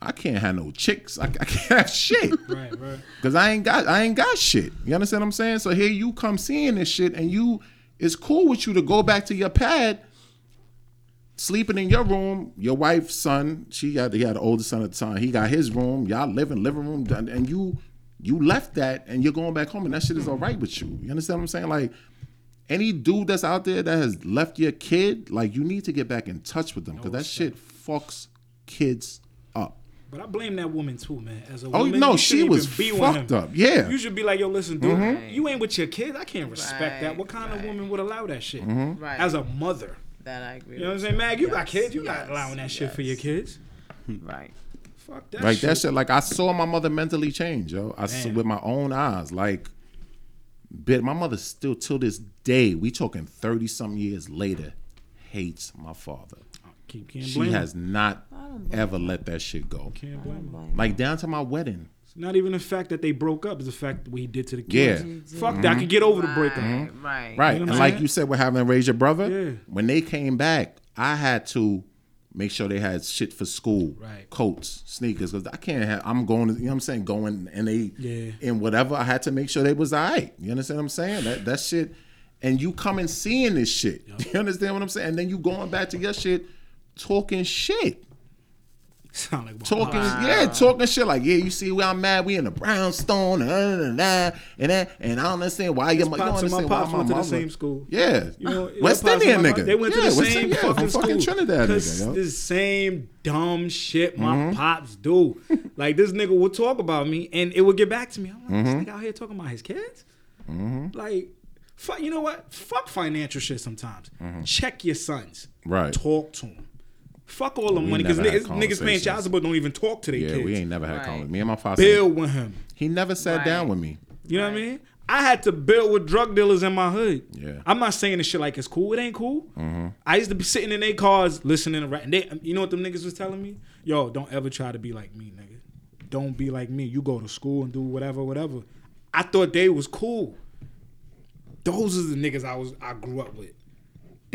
I can't have no chicks. I, I can't have shit. Right. Right. Cause I ain't got I ain't got shit. You understand what I'm saying? So here you come seeing this shit and you it's cool with you to go back to your pad, sleeping in your room, your wife's son, she had he had an older son at the time, he got his room, y'all living living room and you you left that and you're going back home and that shit is all right with you. You understand what I'm saying? Like any dude that's out there that has left your kid, like you need to get back in touch with them because that shit fucks kids up. But I blame that woman too, man. As a Oh, woman, no, she shouldn't was even be with fucked him. up. Yeah. Mm-hmm. You should be like, yo, listen, dude, you ain't with your kids. I can't respect that. What kind of woman would allow that shit? Mm-hmm. Right. As a mother, That I agree. you know what I'm saying, Mag? You got kids. You not allowing that shit for your kids. Right. Fuck that. Like shit. that shit. Like I saw my mother mentally change, yo. I saw with my own eyes. Like, bit my mother still till this day. We talking thirty something years later, hates my father. Keep can't She blame has not ever let that shit go. Can't blame. Like down to my wedding. It's not even the fact that they broke up. It's the fact that what he did to the kids. Yeah. kids. Fuck that. I could get over the breakup. Right. Mm-hmm. Right. Right. You know and I'm like you said, we're having to raise your brother. Yeah. When they came back, I had to make sure they had shit for school. Right. Coats, sneakers. Because I can't have I'm going to you know what I'm saying, going and they Yeah. and whatever. I had to make sure they was all right. You understand what I'm saying? That that shit and you come and seeing this shit. You understand what I'm saying? And then you going back to your shit, talking shit. Sound like Talking, pops. yeah, talking shit like, yeah, you see where I'm mad, we in the brownstone, and uh, and that, and that, and I don't understand why your mo- you don't pops and my understand why my went to the same school. Yeah, You know, West Indian nigga. They went to the West same yeah, fucking fucking school. Trinidad nigga, yo. Mm-hmm. the same dumb shit my pops do. like this nigga would talk about me, and it would get back to me. I'm like, Mm-hmm. this nigga out here talking about his kids. Like, fuck. You know what? Fuck financial shit. Sometimes check your sons. Mm-hmm. Right. Talk to them. Fuck all the money because niggas, niggas paying conversations. child support don't even talk to their Yeah, kids. we ain't never had Right. conversation. Me and my father. Bill with him. He never sat Right. down with me. You know what I mean? I had to build with drug dealers in my hood. Yeah. I'm not saying this shit like it's cool. It ain't cool. Mm-hmm. I used to be sitting in their cars listening to rap. And they, you know what them niggas was telling me? Yo, don't ever try to be like me, nigga. don't be like me. You go to school and do whatever, whatever. I thought they was cool. Those are the niggas I was I grew up with.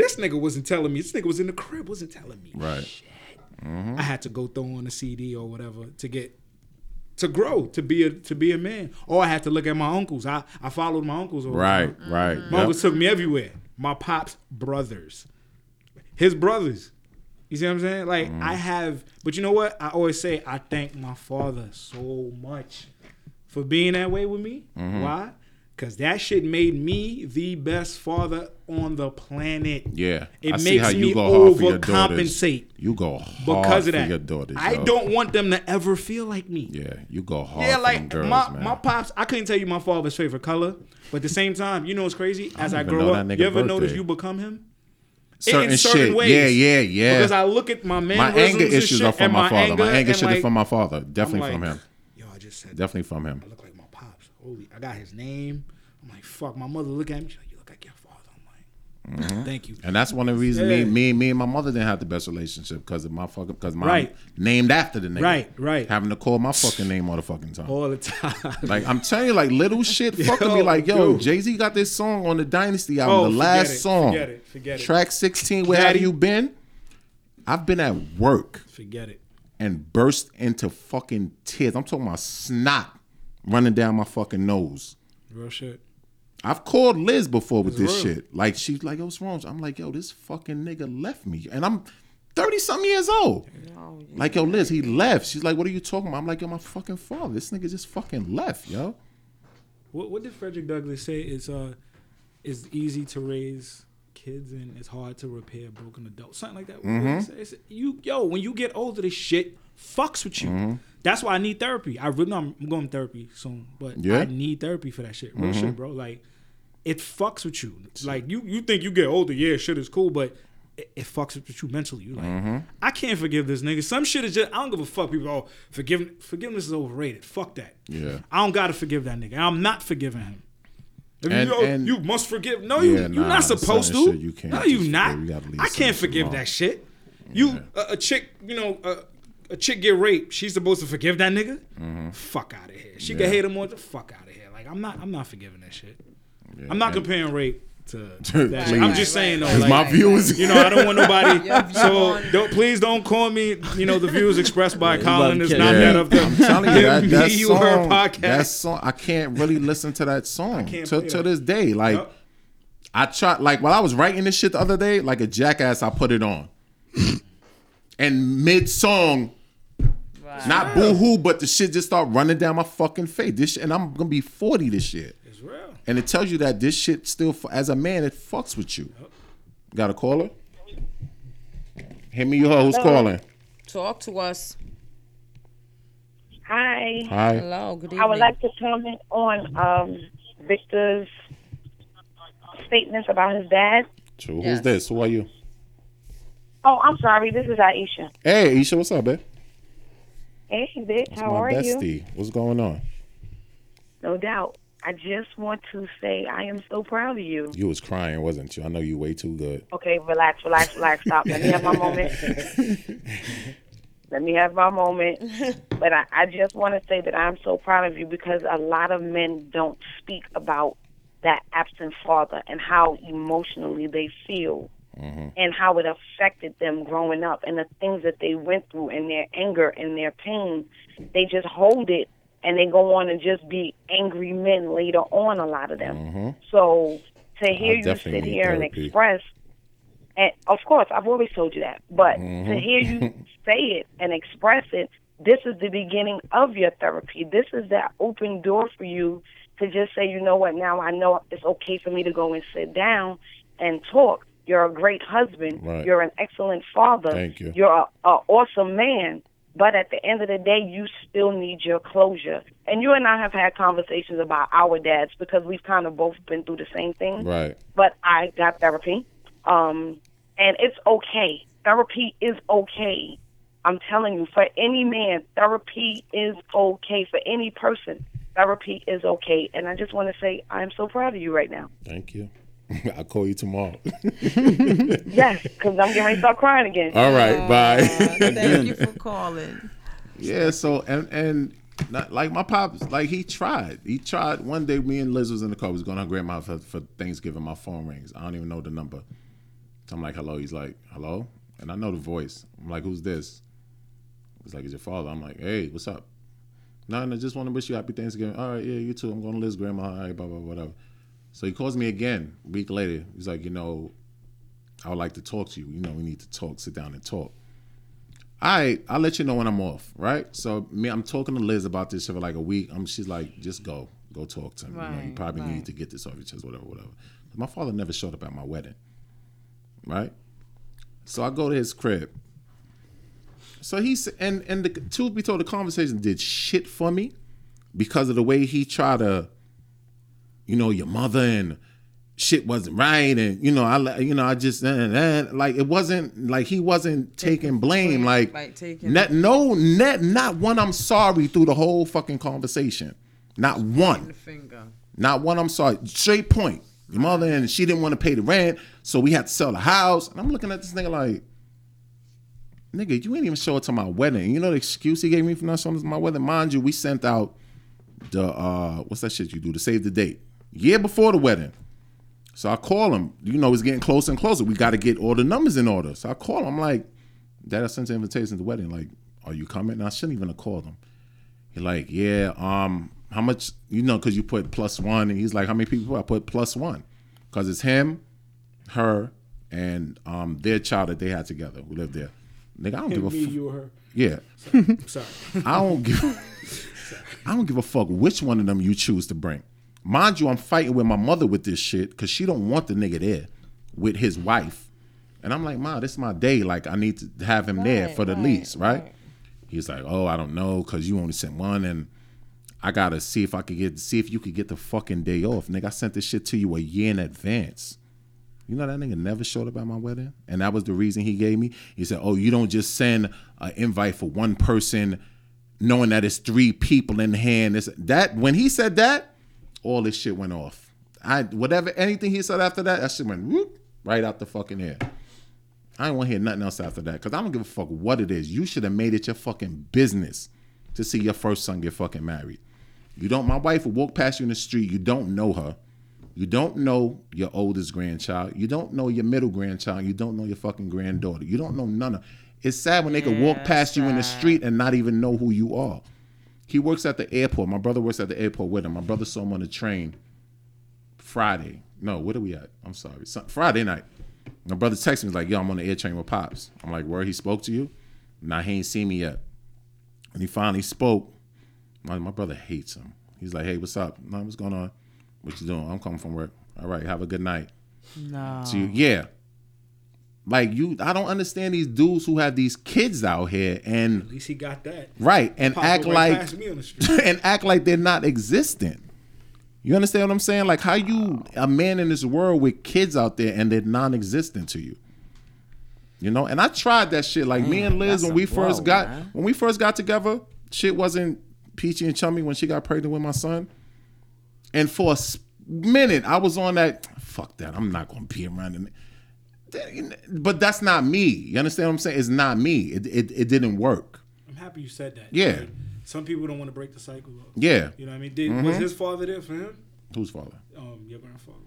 This nigga wasn't telling me. This nigga was in the crib, wasn't telling me. Right. Shit. I had to go throw on a CD or whatever to get to grow to be a to be a man. Or I had to look at my uncles. I I followed my uncles. Right. Right. My Yep. uncles took me everywhere. My pops brothers, his brothers. You see what I'm saying? Like Mm. I have, but you know what? I always say I thank my father so much for being that way with me. Mm-hmm. Why? Because that shit made me the best father on the planet. Yeah. It I see makes how you me go hard for your daughters. overcompensate You go hard because of that. your daughters. I don't want them to ever feel like me. Yeah, you go hard. Yeah, like girls, my man. my pops. I couldn't tell you my father's favorite color, but at the same time, you know what's crazy? As I, even grow up, you ever notice you become him? certain, in certain shit. ways. Yeah, yeah, yeah. Because I look at my man. my anger issues shit, are from and my father. my anger shit like, is from my father. Definitely I'm from him. Yo, I just said Definitely from him. I look like my pops. Holy, I got his name. I'm like, fuck. My mother look at me. She's like, you look like your father. I'm like, mm-hmm. thank you. And that's one of the reasons Yeah. me, me, me and my mother didn't have the best relationship because of my fucking because my Right. named after the name. Right, right. Having to call my fucking name all the fucking time. All the time. Like I'm telling you, like little shit fucking me. Like yo. Jay Z got this song on the Dynasty album, Oh, the last it, song, forget it, forget it. track 16. Where have you been? I've been at work Forget it. and burst into fucking tears. I'm talking about snot running down my fucking nose. Real shit. I've called Liz before with this real. shit. Like she's like, yo, what's wrong? I'm like, yo, this fucking nigga left me. And I'm 30 something years old. Like, yo, Liz, he left. She's like, what are you talking about? I'm like, yo, my fucking father. This nigga just fucking left, yo. What, what did Frederick Douglass say? It's uh, it's easy to raise kids and it's hard to repair broken adults. Something like that. What Mm-hmm. did he say? It's- you yo, when you get older, this shit fucks with you. Mm-hmm. That's why I need therapy. I really, no, I'm going to therapy soon, but Yeah? I need therapy for that shit. Real Mm-hmm. shit, bro. Like it fucks with you. Like you, you think you get older, yeah, shit is cool, but. It, it fucks with you mentally. You like, Mm-hmm. I can't forgive this nigga. Some shit is just I don't give a fuck. People, oh, forgive, forgiveness is overrated. Fuck that. Yeah. I don't gotta forgive that nigga. I'm not forgiving him. And- you, oh, and- you must forgive. No, you Yeah, you're nah, not supposed to. you can't no, you forgive. not. You I can't forgive alone. that shit. You a, a chick, you know, a, a chick get raped. She's supposed to forgive that nigga. Fuck out of here. She can Mm-hmm. Hate him more. The fuck out of here. Like I'm not. I'm not forgiving that shit. I'm not comparing rape to that. Please. I'm just saying though. Because like, my viewers, you know, I don't want nobody. So don't please don't call me. You know, the views expressed by Yeah, Colin is not to that of the I'm telling you that, me, that you, song, her podcast. that song, I can't really listen to that song to, to this day. Like Yup. I tried, like while I was writing this shit the other day, like a jackass, I put it on, and mid song, not boo hoo, but the shit just start running down my fucking face. This shit, and I'm gonna be 40 this year, It's real. and it tells you that this shit still, as a man, it fucks with you. Got a caller? Hit me, your who's calling? Talk to us. Hi. Hi. Hello. Good evening. I would like to comment on um, Victor's statements about his dad. So who's this? Who are you? Oh, I'm sorry. This is Aisha. Hey, Isha, what's up, babe? Hey, Vic. It's How my are you? bestie. What's going on? No doubt. I just want to say I am so proud of you. You was crying, wasn't you? I know you way too good. Okay, relax, relax, relax. Stop. Let me have my moment. Let me have my moment. But I, I just want to say that I'm so proud of you because a lot of men don't speak about that absent father and how emotionally they feel and how it affected them growing up and the things that they went through and their anger and their pain. They just hold it and they go on and just be angry men later on, a lot of them. So to hear you sit here and express and of course, I've always told you that. But Mm-hmm. to hear you say it and express it, this is the beginning of your therapy. This is that open door for you to just say, you know what, now I know it's okay for me to go and sit down and talk. You're a great husband. Right. You're an excellent father. Thank you. You're a, a awesome man. But at the end of the day, you still need your closure. And you and I have had conversations about our dads because we've kind of both been through the same thing Right. but I got therapy. Um, and it's okay. Therapy is okay. I'm telling you, for any man, therapy is okay. For any person, therapy is okay. And I just want to say, I'm so proud of you right now. Thank you. I'll call you tomorrow. Yes, because I'm getting ready to start crying again. All right. Bye. Thank you for calling. yeah. So and and Not like my pops, like he tried. He tried. One day, me and Liz was in the car. We was going to grandma for, for Thanksgiving. My phone rings. I don't even know the number. So I'm like, hello. He's like, hello, and I know the voice. I'm like, who's this? He's like, it's your father. I'm like, hey, what's up? No, no, just want to wish you happy Thanksgiving. All right, yeah, you too. I'm going to Liz grandma. All right, blah blah whatever. So he calls me again a week later. He's like, you know, I would like to talk to you. You know, we need to talk. Sit down and talk. All right, I'll let you know when I'm off, right? So me, I'm talking to Liz about this for like a week. Um, she's like, just go, go talk to him. you, know, you probably right. need to get this off your chest, whatever, whatever. My father never showed up at my wedding, right? So I go to his crib. So he's and and the truth be told, the conversation did shit for me because of the way he tried to, you know, your mother and shit wasn't right, and you know, I you know, I just eh, eh, like it wasn't like he wasn't taking blame, like, like taking- net, no net not one I'm sorry through the whole fucking conversation, not one. Finger. Not one I'm sorry. Straight point. Your mother and she didn't want to pay the rent, so we had to sell the house. And I'm looking at this nigga like, nigga, you ain't even show up to my wedding. You know the excuse he gave me for not showing up to my wedding? Mind you, we sent out the uh what's that shit you do to save the date? Year before the wedding. So I call him. You know, it's getting closer and closer. We got to get all the numbers in order. So I call him. I'm like, Dad, I sent an invitation to the wedding. Like, are you coming? And I shouldn't even have called him. He's like, yeah, um, how much, you know, because you put plus one. And he's like, how many people? I put plus one. Because it's him, her, and um, their child that they had together who lived there. Nigga, I don't give a Me, fuck. you, or her. Yeah. Sorry. I don't give I don't give a fuck which one of them you choose to bring. Mind you, I'm fighting with my mother with this shit because she don't want the nigga there with his wife. And I'm like, Ma, this is my day. Like, I need to have him there for the right, lease, right? right. He's like, Oh, I don't know, cause you only sent one and I gotta see if I could get see if you could get the fucking day off. Nigga, I sent this shit to you a year in advance. You know that nigga never showed up at my wedding, and that was the reason he gave me. He said, "Oh, you don't just send an invite for one person, knowing that it's three people in hand." It's, that when he said that, all this shit went off. I whatever anything he said after that, that shit went whoop, right out the fucking air. I don't want to hear nothing else after that because I don't give a fuck what it is. You should have made it your fucking business to see your first son get fucking married. You don't. My wife will walk past you in the street. You don't know her. You don't know your oldest grandchild. You don't know your middle grandchild. You don't know your fucking granddaughter. You don't know none of. It's sad when they can walk past you in the street and not even know who you are. He works at the airport. My brother works at the airport with him. My brother saw him on the train Friday. No, what are we at? I'm sorry. Friday night. My brother texted me like, "Yo, I'm on the air train with pops." I'm like, "Where he spoke to you?" Nah, he ain't seen me yet. And he finally spoke. My, my brother hates him. He's like, "Hey, what's up? No, what's going on? What you doing? I'm coming from work. All right, have a good night." No. So you, yeah, like you, I don't understand these dudes who have these kids out here and At least he got that. right and Pop act like past me on the street. and act like they're not existent. You understand what I'm saying? Like how you a man in this world with kids out there and they're non-existent to you. You know, and I tried that shit. Like me mm, and Liz when a we first got man. when we first got together, shit wasn't peachy and chummy when she got pregnant with my son. And for a minute, I was on that. Fuck that! I'm not gonna be around. In but that's not me. You understand what I'm saying? It's not me. It it, it didn't work. I'm happy you said that. Yeah. Like, some people don't want to break the cycle. Though. Yeah. You know what I mean? Did, Was his father there for him? Whose father? Um, your grandfather.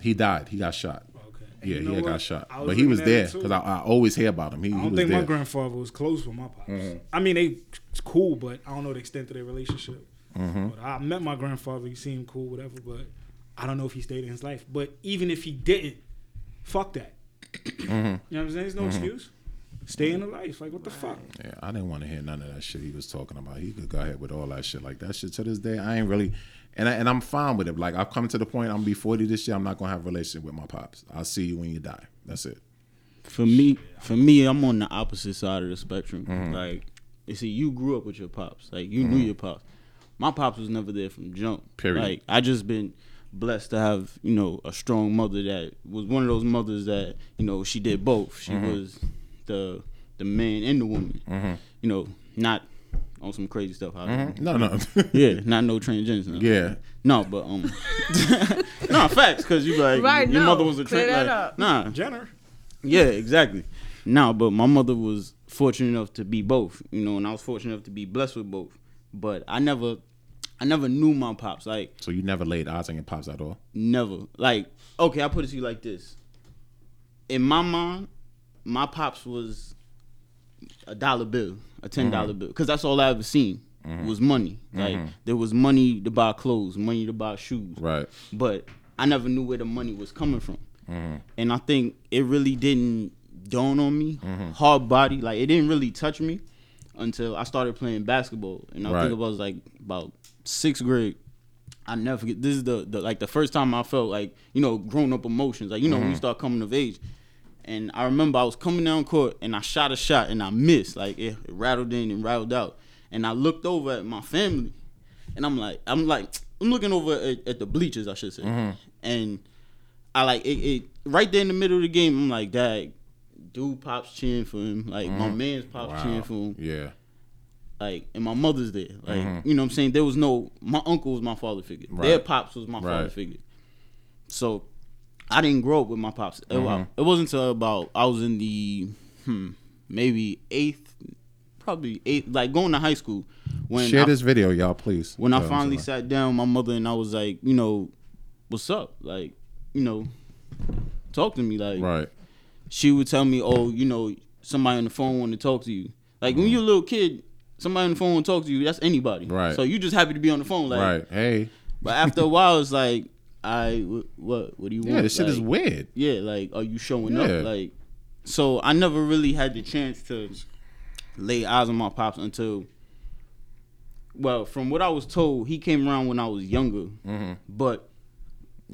He died. He got shot. Okay. And Yeah, you he know what? got shot, but he was there because I, I always hear about him. He, I don't was think there. Mm-hmm. my grandfather was close with my pops. I mean, they cool, but I don't know the extent of their relationship. Mm-hmm. But I met my grandfather. He seemed cool, whatever. But I don't know if he stayed in his life. But even if he didn't, fuck that. Mm-hmm. You know what I'm saying? There's no excuse. Stay in the life. Like what the fuck? yeah, I didn't want to hear none of that shit he was talking about. He could go ahead with all that shit. Like that shit to this day, I ain't really, and I, and I'm fine with it. Like I've come to the point. I'm gonna be 40 this year. I'm not gonna have a relationship with my pops. I'll see you when you die. That's it. For me, for me, I'm on the opposite side of the spectrum. Mm-hmm. Like, you see, you grew up with your pops. Like, you knew your pops. My pops was never there from jump. Period. Like, I just been blessed to have you know a strong mother that was one of those mothers that you know she did both. She Mm-hmm. was the the man and the woman. You know, not on some crazy stuff. How No, no. Yeah, not no transgender. No. yeah. No, but um, no facts because you like Right, your no. mother was a Clear trans. that Like, nah, Jenner. yeah, exactly. No, but my mother was fortunate enough to be both, you know, and I was fortunate enough to be blessed with both. but I never, I never knew my pops. Like So you never laid eyes on your pops at all? never. Like okay, I'll put it to you like this. In my mind, my pops was a dollar bill, a ten dollar mm-hmm. bill, because that's all I ever seen mm-hmm. was money. Like mm-hmm. there was money to buy clothes, money to buy shoes, Right. but I never knew where the money was coming from. And I think it really didn't dawn on me, hard body, like it didn't really touch me until I started playing basketball. And I Right. think it was like about sixth grade. I never forget. This is the, the like the first time I felt like you know grown up emotions. Like you know when you mm-hmm. start coming of age. And I remember I was coming down court and I shot a shot and I missed. Like it, it rattled in and rattled out. And I looked over at my family, and I'm like, I'm like, I'm looking over at, at the bleachers, I should say. Mm-hmm. And I like it, it right there in the middle of the game. I'm like, Dad, dude, pops cheering for him. Like my mm-hmm. man's pops cheering for him Yeah. Like and my mother's there like you know what i'm saying there was no my uncle was my father figure their Mm-hmm. Pops was my father Right. figure so i didn't grow up with my pops It- Mm-hmm. it wasn't until about i was in the hmm, maybe eighth probably eighth like going to high school when Share I, this video, y'all, please. when i I'm finally sat down my mother and i was like you know what's up like you know talk to me like Right. she would tell me, "Oh, you know, somebody on the phone want to talk to you." Like when you're a little kid, somebody on the phone to talk to you. That's anybody. Right. So you just happy to be on the phone. Like, right. Hey. But after a while, it's like, I what what do you want? Yeah, this shit is weird. Yeah, like are you showing Yeah. up? Like, so I never really had the chance to lay eyes on my pops until. Well, from what I was told, he came around when I was younger. Mm-hmm. But You don't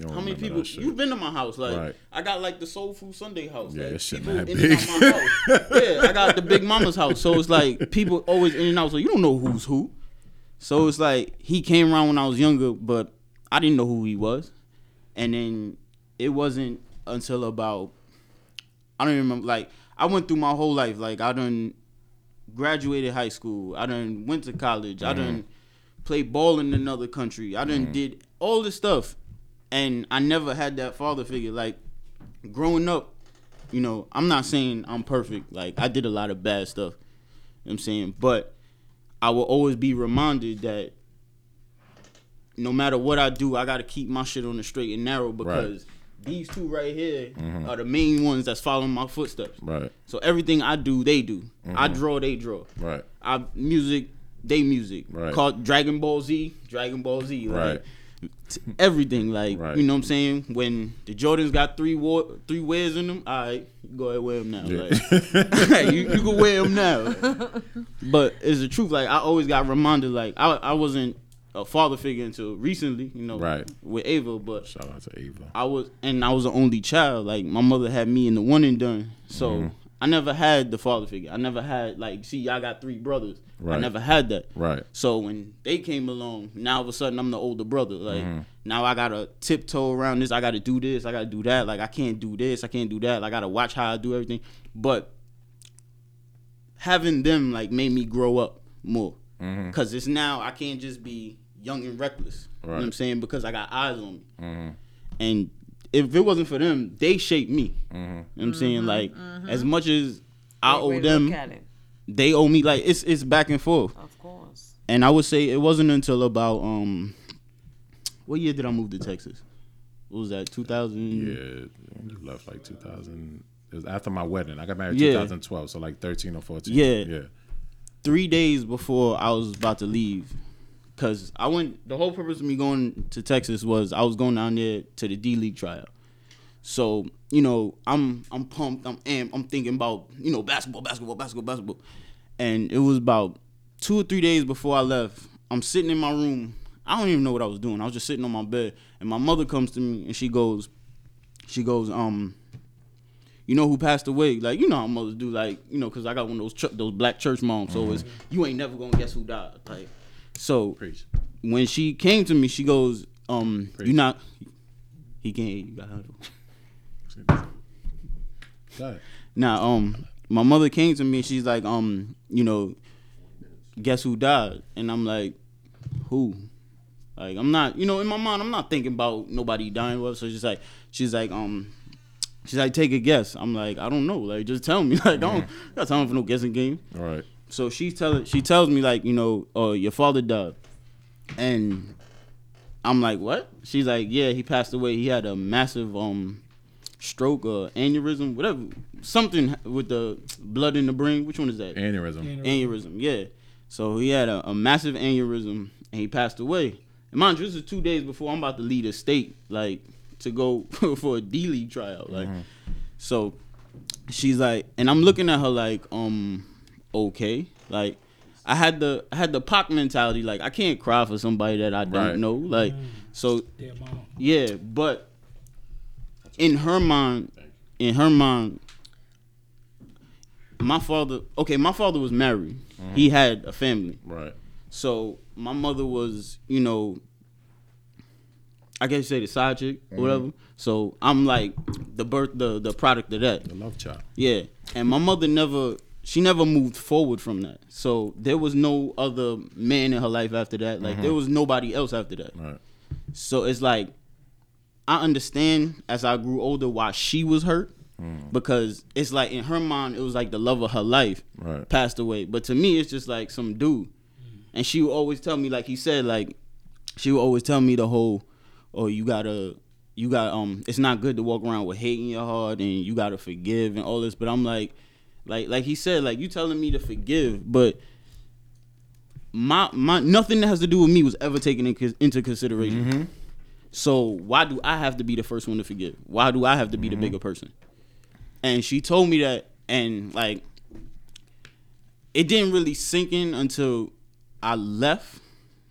how many people you've been to my house? Like Right. I got like the Soul Food Sunday house. Yeah, like, shit in big. and out my house. yeah, I got the Big Mama's house. So it's like people always in and out. So you don't know who's who. So it's like he came around when I was younger, but I didn't know who he was. And then it wasn't until about I don't even remember like I went through my whole life. Like I done graduated high school. I done went to college. I done played ball in another country. I done did all this stuff. And I never had that father figure. Like growing up, you know, I'm not saying I'm perfect. Like I did a lot of bad stuff. You know what I'm saying? But I will always be reminded that no matter what I do, I gotta keep my shit on the straight and narrow because these two right here are the main ones that's following my footsteps. Right. So everything I do, they do. I Mm-hmm. draw, they draw. Right. I music, they music. Right. Called Dragon Ball Z, Dragon Ball Z. Like, Right. Everything like Right. you know what I'm saying. When the Jordans got three war, three wears in them, all right, go ahead wear them now. Like, you, you can wear them now. But it's the truth. Like I always got reminded. Like I I wasn't a father figure until recently. You know, Right. with Ava, but Shout out to Ava. I was and I was the only child. Like my mother had me in the one and done. So Mm-hmm. I never had the father figure. I never had like see y'all got three brothers. I never had that. Right. So when they came along, now all of a sudden I'm the older brother. Like Mm-hmm. now I gotta tiptoe around this. I gotta do this. I gotta do that. Like I can't do this. I can't do that. Like, I gotta watch how I do everything. But having them like made me grow up more. Mm-hmm. Cause it's now I can't just be young and reckless. You know what I'm saying? Because I got eyes on me. Mm-hmm. And if it wasn't for them, they shaped me. Mm-hmm. You know what I'm saying? Like as much as I Great owe way to them, Look at it. They owe me. Like it's it's back and forth. Of course. And I would say it wasn't until about um, what year did I move to Texas? What was that? 2000. Yeah, you left like 2000. It was after my wedding. I got married Yeah. 2012, so like 13 or 14. Yeah. yeah. Three days before I was about to leave, cause I went. The whole purpose of me going to Texas was I was going down there to the D League tryout. So you know I'm I'm pumped. I'm amped. I'm thinking about you know basketball, basketball, basketball, basketball. And it was about two or three days before I left. I'm sitting in my room. I don't even know what I was doing. I was just sitting on my bed, and my mother comes to me and she goes, she goes, um, you know who passed away? Like you know how mothers do, like you know, cause I got one of those ch- those black church moms. So it's you ain't never gonna guess who died. Like so Preach. when she came to me, she goes, um, you not. He can't. You got Go Now, um, my mother came to me. She's like, um, you know, guess who died? And I'm like, who? Like, I'm not, you know, in my mind, I'm not thinking about nobody dying. Well, so she's like, she's like, um, she's like, take a guess. I'm like, I don't know. Like, just tell me. Like, don't got time for no guessing game. All right. so she tell she tells me like you know, uh, your father died, and I'm like, what? She's like, yeah, he passed away. He had a massive um stroke or aneurysm, whatever, something with the blood in the brain. Which one is that? Aneurysm. aneurysm. Yeah. So he had a, a massive aneurysm and he passed away. And mind you, this is two days before I'm about to leave the state, like to go for a D League tryout. Like, so she's like, and I'm looking at her like, um, okay, like. I had the I had the Pac mentality, like I can't cry for somebody that I don't Right. know, like so yeah, but in her mind, in her mind, my father. Okay, my father was married. Mm-hmm. He had a family. Right. So my mother was, you know, I guess you say the side chick or mm-hmm. whatever. So I'm like the birth, the the product of that. The love child. Yeah, and my mother never, she never moved forward from that. So there was no other man in her life after that. Like mm-hmm. there was nobody else after that. Right. So it's like I understand as I grew older why she was hurt because it's like in her mind it was like the love of her life Right. passed away, but to me it's just like some dude, and she would always tell me like he said like she would always tell me the whole oh you gotta you got um it's not good to walk around with hate in your heart and you gotta forgive and all this, but I'm like like like he said like you telling me to forgive, but my my nothing that has to do with me was ever taken in, into consideration. So why do I have to be the first one to forgive? Why do I have to be the bigger person? And she told me that, and like, it didn't really sink in until I left,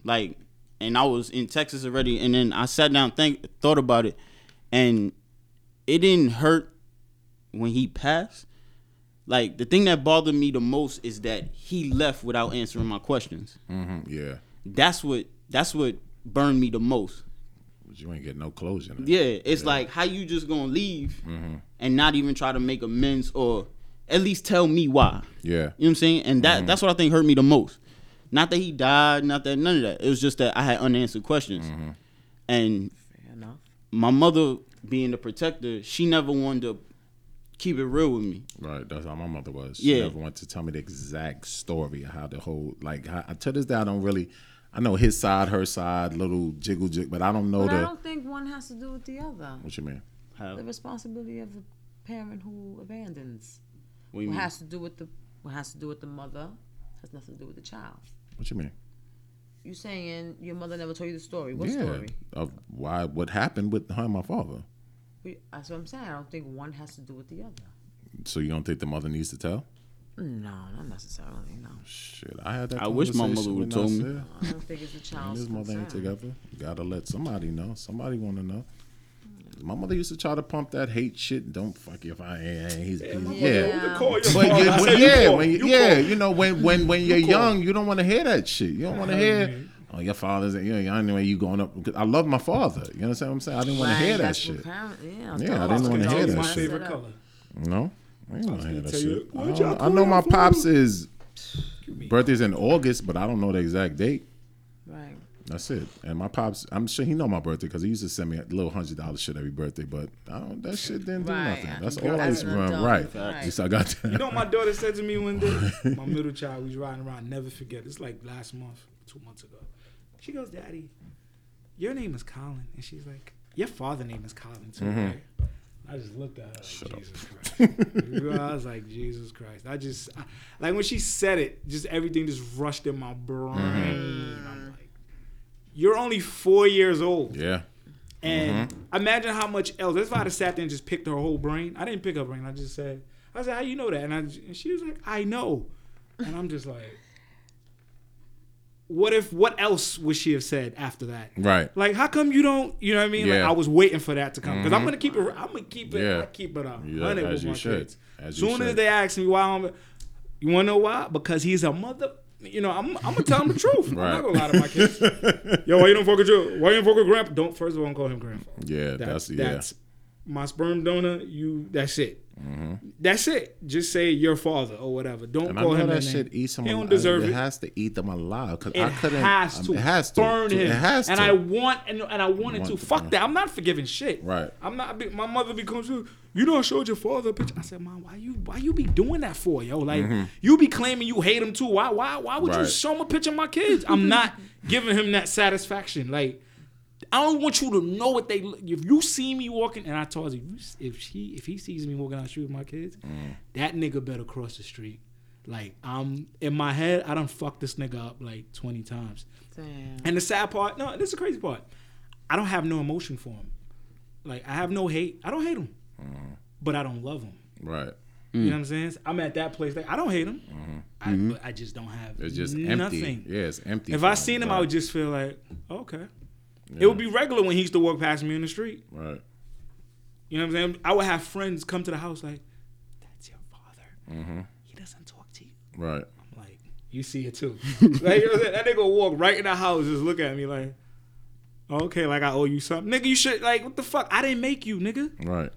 like, and I was in Texas already, and then I sat down, think, thought about it, and it didn't hurt when he passed. Like the thing that bothered me the most is that he left without answering my questions. hmm Yeah. That's what that's what burned me the most. But you ain't get no closure. in. Yeah, it's like how you just gonna leave mm-hmm. and not even try to make amends or at least tell me why. Yeah. You know what I'm saying? And that mm-hmm. that's what I think hurt me the most. Not that he died, not that none of that. It was just that I had unanswered questions. Mm-hmm. And Fair enough. my mother being the protector, she never wanted to keep it real with me. Right, that's how my mother was. She Yeah. never wanted to tell me the exact story of how the whole like. How, to this day, I don't really. I know his side, her side, little jiggle jig, but I don't know But I don't think one has to do with the other. What you mean? How? The responsibility of a parent who abandons. What you What mean? has to do with the what has to do with the mother has nothing to do with the child. What you mean? You saying your mother never told you the story? What yeah, story? of why what happened with her and my father. We- That's what I'm saying. I don't think one has to do with the other. So you don't think the mother needs to tell? No, not necessarily. No, Shit, I had that. I wish my mother would've told me. Nasir. I don't think it's the And child's his mother ain't together. You gotta let somebody know. Somebody want to know. My mother used to try to pump that hate shit. Don't fuck if I ain't. He's, he's, yeah. Call your But father. you, I when, said, yeah, call. when you, You yeah, you know when when when you're call. young, you don't want to hear that shit. You don't want to hear. Oh, your father's. You know, anyway, you going up. I love my father. You understand what I'm saying? I didn't want to hear that shit. parent- yeah, Yeah, I didn't wanna hear that shit. favorite color. No, I ain't want to hear that tell you, shit. I, don't- I know my calling for? pops is birthday's in August, but I don't know the exact date. Right. That's it. And my pops, I'm sure he know my birthday because he used to send me a little hundred dollar shit every birthday. But I don't, that shit didn't do Right. nothing. That's Girl, all I used to an run. Right. right. I got that. You know what my daughter said to me one day? My middle child, was riding around, never forget. It's like last month, two months ago. She goes, Daddy, your name is Colin. And she's like, Your father name is Colin too, Mm-hmm. right? I just looked at her like, Jesus Christ. I was like, Jesus Christ. I just, I, like when she said it, just everything just rushed in my brain. Mm-hmm. I'm like, You're only four years old. yeah. And Mm-hmm. imagine how much else. That's why I just sat there and just picked her whole brain. I didn't pick her brain. I just said, I said, how you know that? And, I, and she was like, I know. And I'm just like, what if, what else would she have said after that? Right. Like, how come you don't, you know what I mean? Yeah. Mm-hmm. I was waiting for that to come. Because I'm going to keep it, I'm going to keep it, Yeah. I keep it up. Yeah, as you should. kids. As Soon as should. they ask me why I'm, you want to know why? Because he's a mother. You know, I'm, I'm gonna tell him the truth. right. I'm not gonna lie to my kids. Yo, why you don't fuck with your, why you don't fuck with grandpa? Don't first of all, don't call him grandpa. Yeah. That's That's, yeah. that's my sperm donor. You that's it. That's it. Just say your father or whatever. Don't And call him that that shit eats him. He don't deserve it. it. has to eat them alive because It I couldn't. has to. It has to. burn him. It has and to. I want and, and I wanted Want to. to, Fuck that. I'm not forgiving shit. Right. I'm not. My mother becomes you. You know, I showed your father a picture. I said, Mom, why you why you be doing that for, yo? Like you be claiming you hate him too. Why why why would you Mm-hmm. Show him a picture of my kids? I'm not giving him that satisfaction. Like. I don't want you to know what they. look- If you see me walking, and I told you, if she, if he sees me walking out the street with my kids, Mm. that nigga better cross the street. Like I'm in my head, I done fucked this nigga up like twenty times. Damn. And the sad part, no, this is the crazy part. I don't have no emotion for him. Like I have no hate. I don't hate him, mm-hmm. but I don't love him. Right. You know mm. what I'm saying? I'm at that place. Like I don't hate him. Mm-hmm. I, mm-hmm. but I just don't have. It's just nothing. empty. Yeah, it's empty. If I seen him, right. I would just feel like, oh, okay. It would be regular when he used to walk past me in the street. Right. You know what I'm saying? I would have friends come to the house like, "That's your father. Mm-hmm. He doesn't talk to you." Right. I'm like, "You see it too." like you know what I'm saying? that nigga walk right in the house, just look at me like, "Okay, like I owe you something, nigga. You should like what the fuck? I didn't make you, nigga. Right.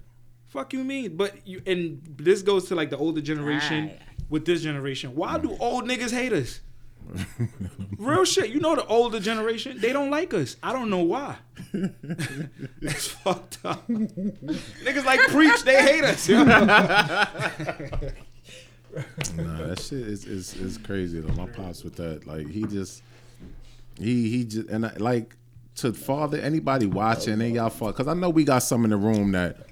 Fuck you mean?" But you and this goes to like the older generation Right. with this generation. Why do old niggas hate us? Real shit. You know the older generation, they don't like us. I don't know why. it's fucked up. Niggas like preach, they hate us. yo. Nah, that shit is, is is crazy though. My pops with that, like he just he he just and I, like to father anybody watching and y'all fuck because I know we got some in the room that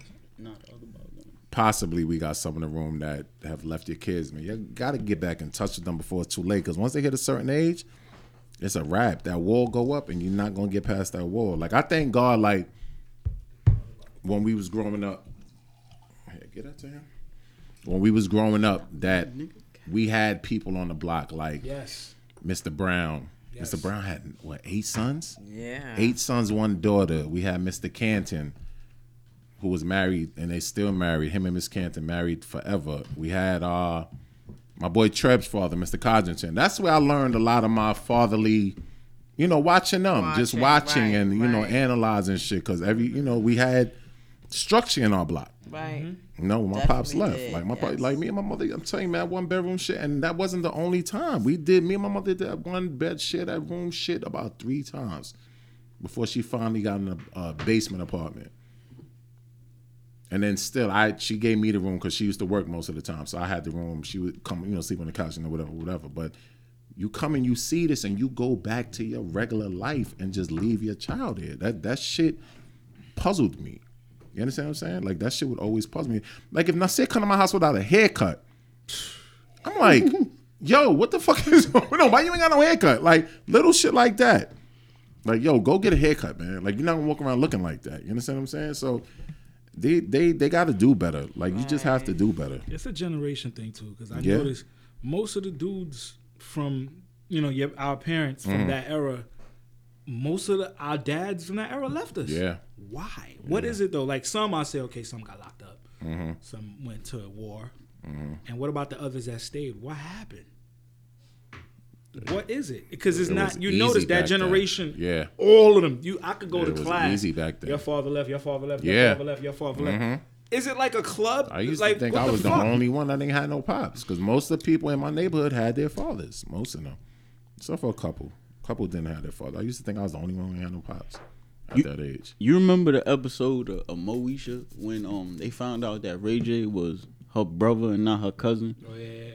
possibly we got some in the room that have left your kids. Man, you got to get back in touch with them before it's too late because once they hit a certain age, it's a wrap. That wall go up and you're not gonna get past that wall. Like I thank God, like when we was growing up. Hey, get that to him when we was growing up that we had people on the block like yes. Mr. Brown. Yes. Mr. Brown had what eight sons? Yeah. Eight sons, one daughter. We had Mr. Canton, who was married and they still married. Him and Miss Canton married forever. We had uh my boy Treb's father, Mr. Codrington. That's where I learned a lot of my fatherly, you know, watching them, just Watching, watching right, and you know analyzing shit. Cause every you know we had structure in our block. Right. You know, when my pops left. did, Like my pop, like me and my mother, I'm telling you, man, one bedroom shit, and that wasn't the only time. We did me and my mother did that one bed shit, that room shit about three times before she finally got in a uh, basement apartment. And then still, I she gave me the room because she used to work most of the time, so I had the room. She would come, you know, sleep on the couch and whatever, whatever. But you come and you see this, and you go back to your regular life and just leave your child here. That that shit puzzled me. You understand what I'm saying? Like that shit would always puzzle me. Like if Nasir come to my house without a haircut, I'm like, yo, what the fuck is going on? Why you ain't got no haircut? Like little shit like that. Like, yo, go get a haircut, man. Like you're not gonna walk around looking like that. You understand what I'm saying? So they they they gotta do better. Like you just have to do better. It's a generation thing too, because I Yeah. noticed most of the dudes from you know your, our parents Mm-hmm. from that era, most of the, our dads from that era left us. Yeah. Why? What is it though? Like some, I say, okay, some got locked up, Mm-hmm. some went to war, and what about the others that stayed? What happened? What is it? Because it's It not. You easy notice that back then. generation. Yeah. all of them. You, I could go Yeah, to it was class. easy back then. Your father left. Your father left. Your Yeah. father left. Your father left. Is it like a club? I used like, to think I was the fuck? only one that didn't have no pops because most of the people in my neighborhood had their fathers. Most of them, except for a couple. couple didn't have their father. I used to think I was the only one who had no pops at You- that age. You remember the episode of, of Moesha when um they found out that Ray J was her brother and not her cousin? Oh yeah.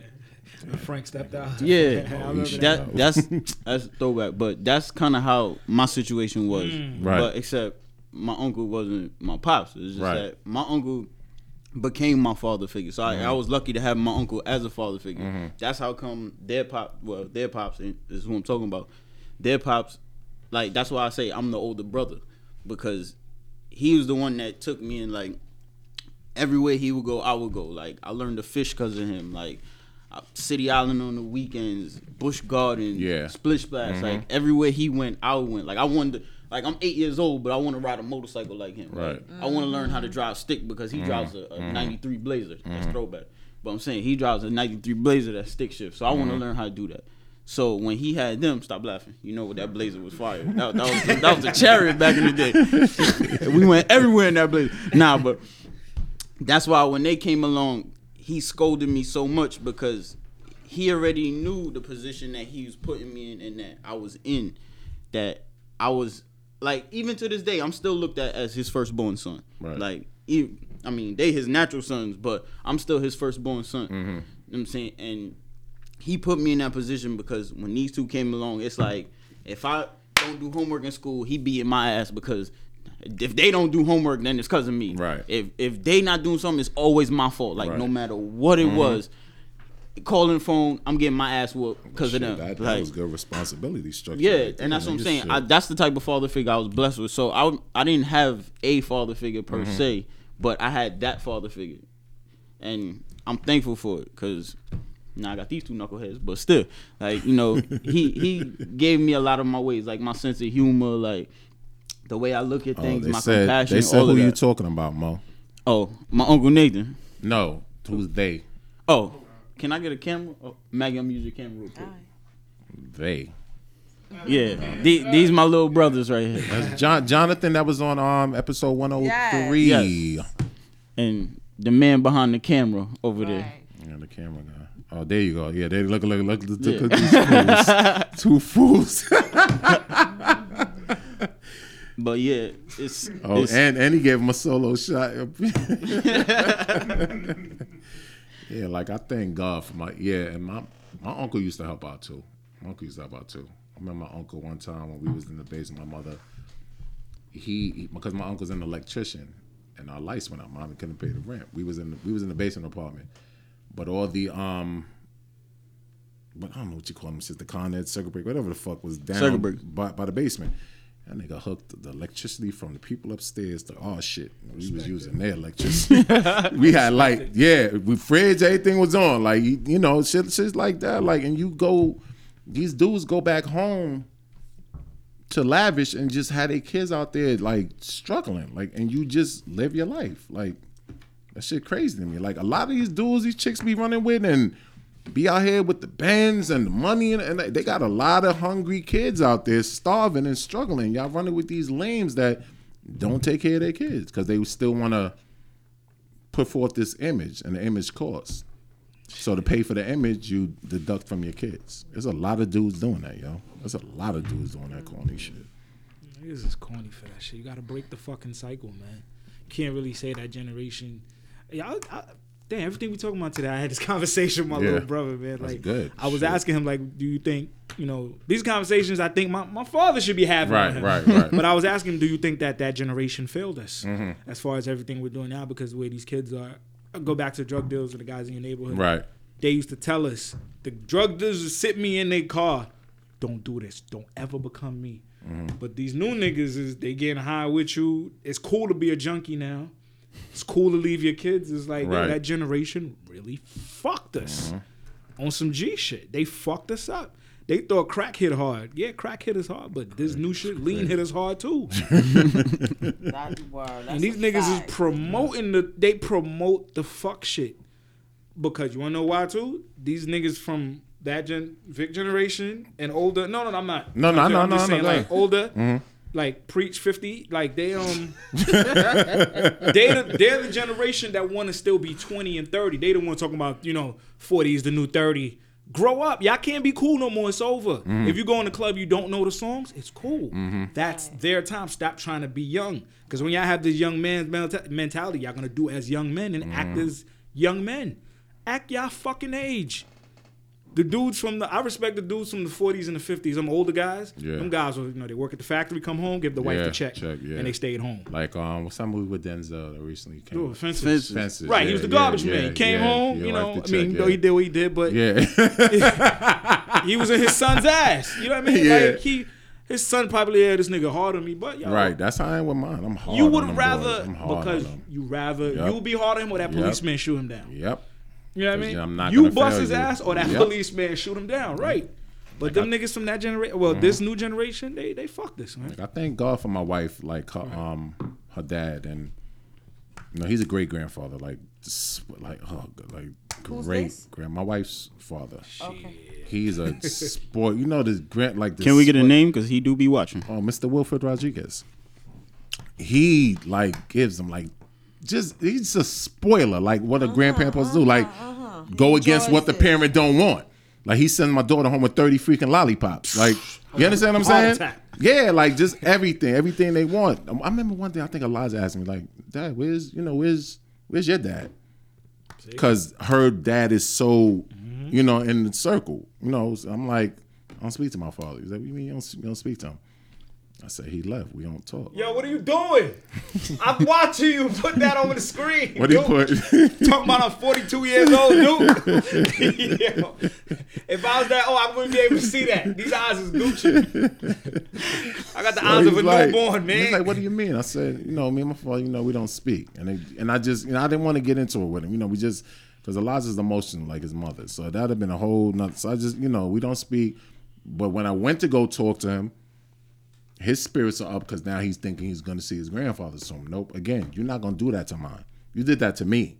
When Frank stepped out. Yeah, I that that's that's throwback. But that's kind of how my situation was. Mm. Right. But except my uncle wasn't my pops. It's just Right. that my uncle became my father figure. So I, I mm-hmm. was lucky to have my uncle as a father figure. Mm-hmm. That's how come their pop, well, their pops is who I'm talking about. Their pops, like that's why I say I'm the older brother because he was the one that took me and like everywhere he would go, I would go. Like I learned to fish because of him. Like City Island on the weekends, Busch Garden, Yeah. Splish Splash. Mm-hmm. Like everywhere he went, I went. Like I wanted. To, like I'm eight years old, but I want to ride a motorcycle like him. Right. Like, I want to learn how to drive stick because he mm-hmm. drives a, a mm-hmm. '93 Blazer. That's throwback. But I'm saying he drives a '93 Blazer that's stick shift. So I want to learn how to do that. So when he had them, stop laughing. You know what that Blazer was fire. That, that was that was a chariot back in the day. we went everywhere in that Blazer. Nah, but that's why when they came along, he scolded me so much because he already knew the position that he was putting me in and that I was in. That I was like, even to this day, I'm still looked at as his firstborn son. Right. Like, he, I mean, they his natural sons, but I'm still his firstborn son. Mm-hmm. You know what I'm saying? And he put me in that position because when these two came along, it's like if I don't do homework in school, he beating my ass because if they don't do homework, then it's cause of me. Right. If if they not doing something, it's always my fault. Like no Right. Mm-hmm. matter what it was, calling the phone, I'm getting my ass whooped because of Shit, them. that, that Like, was good responsibility structure. yeah, right and that's what I'm saying. I, that's the type of father figure I was blessed with. So I I didn't have a father figure per Mm-hmm. se, but I had that father figure, and I'm thankful for it because now I got these two knuckleheads. But still, like you know, he he gave me a lot of my ways, like my sense of humor, like the way I look at Oh, things, they my said compassion. they said all who of you that. talking about, Mo? oh, my uncle Nathan. No, who's they? Oh, can I get a camera? Oh, Maggie, I'm using your camera real quick. They. Yeah, the- these my little brothers right here. That's John Jonathan that was on um episode 103. Yes. and the man behind the camera over there. Yeah, the camera guy. Oh, there you go. Yeah, they look look look, look, look at these fools. Two fools. But yeah, it's, Oh, it's and and he gave him a solo shot. yeah, like I thank God for my yeah, and my my uncle used to help out too. My uncle used to help out too. I remember my uncle one time when we was in the basement. My mother, he, he because my uncle's an electrician, and our lights went out. Mommy couldn't pay the rent. We was in the, we was in the basement apartment, but all the um. But I don't know what you call them, shit, the Con Ed circuit break, whatever the fuck was down Circuit break. by, by the basement. That nigga hooked the electricity from the people upstairs to our shit. We was using their electricity. we had like, yeah, we fridge, everything was on. Like, you you know, shit, shit like that. Like, and you go, these dudes go back home to lavish and just had their kids out there like struggling. Like, and you just live your life. Like, that shit crazy to me. Like, a lot of these dudes, these chicks be running with and be out here with the bands and the money, and, and they got a lot of hungry kids out there starving and struggling. Y'all running with these lames that don't take care of their kids because they still want to put forth this image, and the image costs. So to pay for the image, you deduct from your kids. There's a lot of dudes doing that, yo. There's a lot of dudes doing that corny shit. Niggas is corny for that shit. You gotta break the fucking cycle, man. Can't really say that generation. Yeah, I, I, damn. Everything we talking about today, I had this conversation with my Yeah. little brother, man. Like, good. I was Shit. asking him, like, do you think, you know, these conversations? I think my, my father should be having. Right, right, right. But I was asking him, do you think that that generation failed us Mm-hmm. as far as everything we're doing now? Because the way these kids are, I go back to drug dealers or the guys in your neighborhood. Right. They used to tell us the drug dealers would sit me in their car. Don't do this. Don't ever become me. Mm-hmm. But these new niggas is they getting high with you. It's cool to be a junkie now. It's cool to leave your kids. It's like Right. that generation really fucked us on some G shit. They fucked us up. They thought crack hit hard. Yeah, crack hit us hard, but this new shit, lean hit us hard too. That word. And these niggas fact. is promoting the they promote the fuck shit. Because you wanna know why too? These niggas from that gen Vic generation and older. No, no, no I'm not. No, no, I'm no, just no, saying, no, like go older, like preach fifty, like they um they the, they're the generation that want to still be twenty and thirty. They the one talking about you know forty is the new thirty. Grow up, y'all can't be cool no more. It's over. Mm. If you go in the club, you don't know the songs. It's cool. Mm-hmm. That's their time. Stop trying to be young. Because when y'all have this young man's mentality, y'all gonna do as young men and act mm. as young men. Act y'all fucking age. The dudes from the I respect the dudes from the 40s and the 50s. Them older guys. Yeah. Them guys, will, you know, they work at the factory, come home, give the wife Yeah, the check, check, yeah. and they stayed at home. Like um, what's that movie with Denzel that recently came? Oh, out? offensive. Fences. Fences. Right, he was the garbage yeah, man. He came yeah, home, you know. I mean, check, though yeah. he did what he did, but Yeah. he was in his son's ass. You know what I mean? Yeah. Like he, his son probably had this nigga hard on me, but yo, right. That's how I am with mine. I'm hard. you on would rather. I'm because you rather Yep. you would be hard on him or that Yep. policeman shoot him down. Yep. You know what I mean? yeah, I'm not you bust his you. ass or that Yep. policeman shoot him down, right? But them niggas from that generation, well, this new generation, they they fuck this man. Like, I thank God for my wife, like her, um, her dad, and you know he's a great grandfather. Like, like, oh, like Who's great this? grand. My wife's father. Okay. He's a sport. You know this grant like. This Can we get a name? Because he do be watching. Oh, Mr. Wilfred Rodriguez. He like gives them like just he's a spoiler, like what a uh-huh, grandparents do, uh-huh, like uh-huh. go against what the it. parent don't want. Like he sends my daughter home with thirty freaking lollipops. Like you understand what I'm saying? Yeah, like just everything, everything they want. Um, I remember one day I think Eliza asked me like, "Dad, where's you know where's where's your dad?" Because her dad is so you know in the circle. You know, so I'm like, I don't speak to my father. He's like, "What do you mean you don't, you don't speak to him?" I said, "He left. We don't talk." Yo, what are you doing? I'm watching you put that over the screen. What do you put? Talking about I'm 42 years old, dude. Yo, if I was that old, I wouldn't be able to see that. These eyes is Gucci. I got the So eyes of a like- newborn, man. He's like, "What do you mean?" I said, "You know, me and my father, you know, we don't speak." And they, and I just, you know, I didn't want to get into it with him. You know, we just because Eliza's emotional like his mother, so that'd have been a whole nother. So I just, you know, we don't speak. But when I went to go talk to him, his spirits are up because now he's thinking he's going to see his grandfather soon. Nope. Again, you're not going to do that to mine. You did that to me,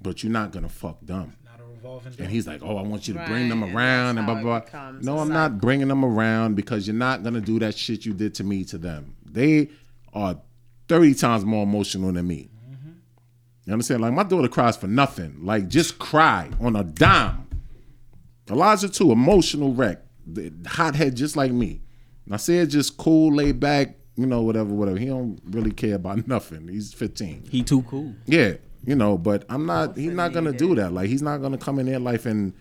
but you're not going to fuck them. Not a revolving And he's like, "Oh, I want you to bring Right, them around and that's blah blah." blah. No, I'm not bringing them around because you're not gonna do that shit you did to me to them. They are thirty times more emotional than me. You understand? Like my daughter cries for nothing. Like just cry on a dime. Elijah too, emotional wreck, the hothead just like me. And I said just cool, laid back, you know, whatever, whatever. He don't really care about nothing. He's 15. He too cool. Yeah, you know, but I'm not. He's not gonna do that. Like he's not gonna come in their life and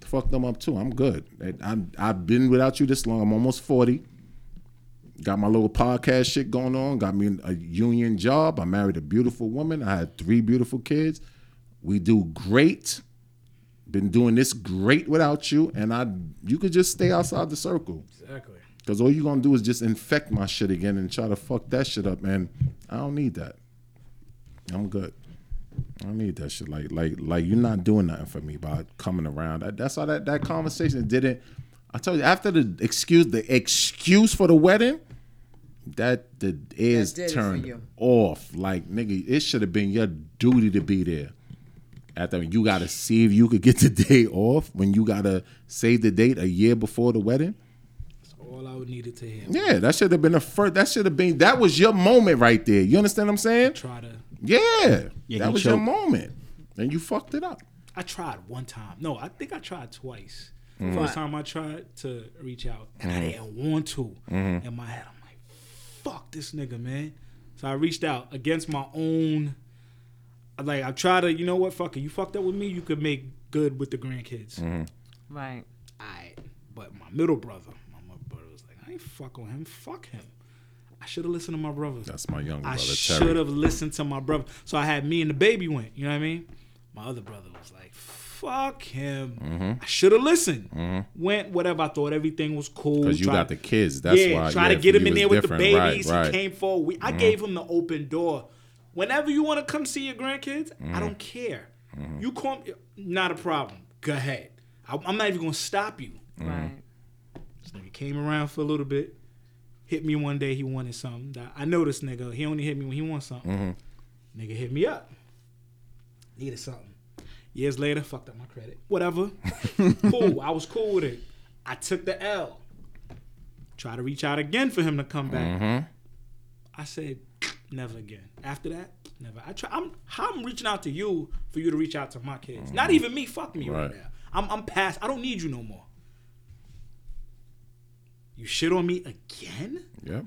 fuck them up too. I'm good. I, I, I've been without you this long. I'm almost forty. Got my little podcast shit going on. Got me a union job. I married a beautiful woman. I had three beautiful kids. We do great. Been doing this great without you, and I. You could just stay outside the circle. Exactly. Cause all you're gonna do is just infect my shit again and try to fuck that shit up, man. I don't need that. I'm good. I don't need that shit. Like, like, like you're not doing nothing for me by coming around. That, that's how that that conversation didn't. I told you after the excuse, the excuse for the wedding, that the ears for turned off. Like, nigga, it should have been your duty to be there. After you got to see if you could get the day off when you got to save the date a year before the wedding. All I would needed to hear. Yeah, that should have been the first. That should have been. That was your moment right there. You understand what I'm saying? Try to. Yeah, Yeah, that he was your moment, and you fucked it up. I tried one time. No, I think I tried twice. Mm-hmm. First time I tried to reach out, and I didn't want to. Mm-hmm. In my head, I'm like, "Fuck this nigga, man." So I reached out against my own. Like I tried to, you know what? Fuck it. You fucked up with me. You could make good with the grandkids. Mm-hmm. Right. Alright. But my middle brother, my middle brother was like, I ain't fuck with him. Fuck him. I should have listened to my brother. That's my younger I should have listened to my brother. So I had me and the baby went. You know what I mean? My other brother was like, "Fuck him." Mm-hmm. I should have listened. Went whatever. I thought everything was cool. Because you Tried- got the kids. That's yeah, why. try yeah, to get him in there with the different. Right, babies. right. Mm-hmm. He came forward. We, I gave him the open door. Whenever you want to come see your grandkids, Mm-hmm. I don't care. You call me, not a problem. Go ahead. I, I'm not even gonna stop you. Right. Nigga came around for a little bit. Hit me one day. He wanted something. That- I know this nigga. He only hit me when he wants something. Mm-hmm. Nigga hit me up. Needed something. Years later, fucked up my credit. Whatever. cool. I was cool with it. I took the L. Try to reach out again for him to come back. Mm-hmm. I said, never again. After that, never. I try. I'm how I'm reaching out to you for you to reach out to my kids. Not even me. Fuck me right, Mm-hmm. Right. now. I'm I'm past. I don't need you no more. You shit on me again? Yep.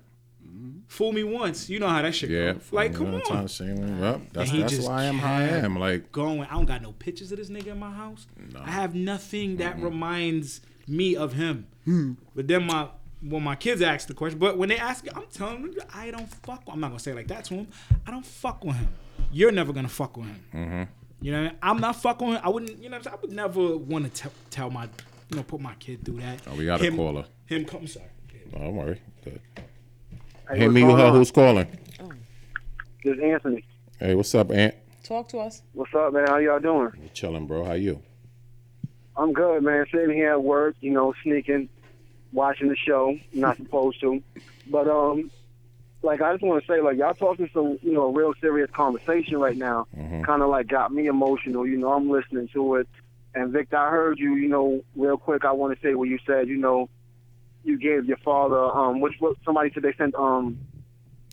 Fool me once. You know how that shit Yeah. goes. Like, You come know, time on. to shame- Yep. That's, that's why I am how I am. Like, Going. I don't got no pictures of this nigga in my house. I have nothing that reminds me of him. Hmm. But then my when my kids ask the question, but when they ask, I'm telling them I don't fuck. With, I'm not gonna say it like that to him. I don't fuck with him. You're never gonna fuck with him. Mm-hmm. You know, what I mean? I'm not fucking with him. I wouldn't. You know, what I'm? I would never want to tell, tell my, you know, put my kid through that. Oh, we got a him, caller. Him come. Sorry. oh, don't worry. Good. Hey, Hey, me, going her, on? who's calling? This is Anthony. Hey, what's up, Aunt? Talk to us. What's up, man? How y'all doing? You chilling, bro? How you? I'm good, man. Sitting here at work, you know, sneaking, watching the show. Not supposed to, but um, like I just want to say, like y'all talking some, you know, real serious conversation right now. Kind of like got me emotional. You know, I'm listening to it. And Victor, I heard you. You know, real quick, I want to say what you said. You know, you gave your father um, which what somebody said they sent um.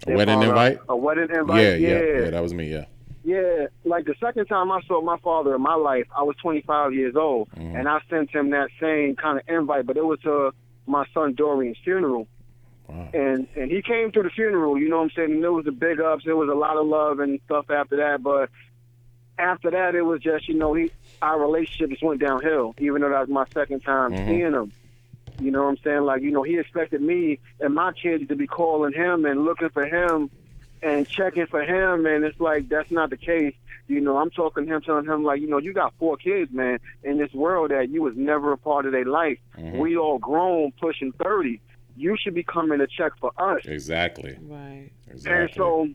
A wedding father invite? A wedding invite. yeah, yeah, yeah, That was me. Yeah. Yeah, like the second time I saw my father in my life, I was 25 years old, and I sent him that same kind of invite, but it was to my son Dorian's funeral. Wow. And and he came to the funeral, you know what I'm saying? And there was the big ups, there was a lot of love and stuff after that, but after that it was just, you know, he our relationship just went downhill, even though that was my second time mm-hmm. seeing him. You know what I'm saying? Like, you know, he expected me and my kids to be calling him and looking for him and checking for him, and it's like that's not the case. You know, I'm talking to him, telling him like, you know, you got four kids, man, in this world that you was never a part of their life. Mm-hmm. We all grown, pushing thirty. You should be coming to check for us. Exactly. Right. Exactly. And so,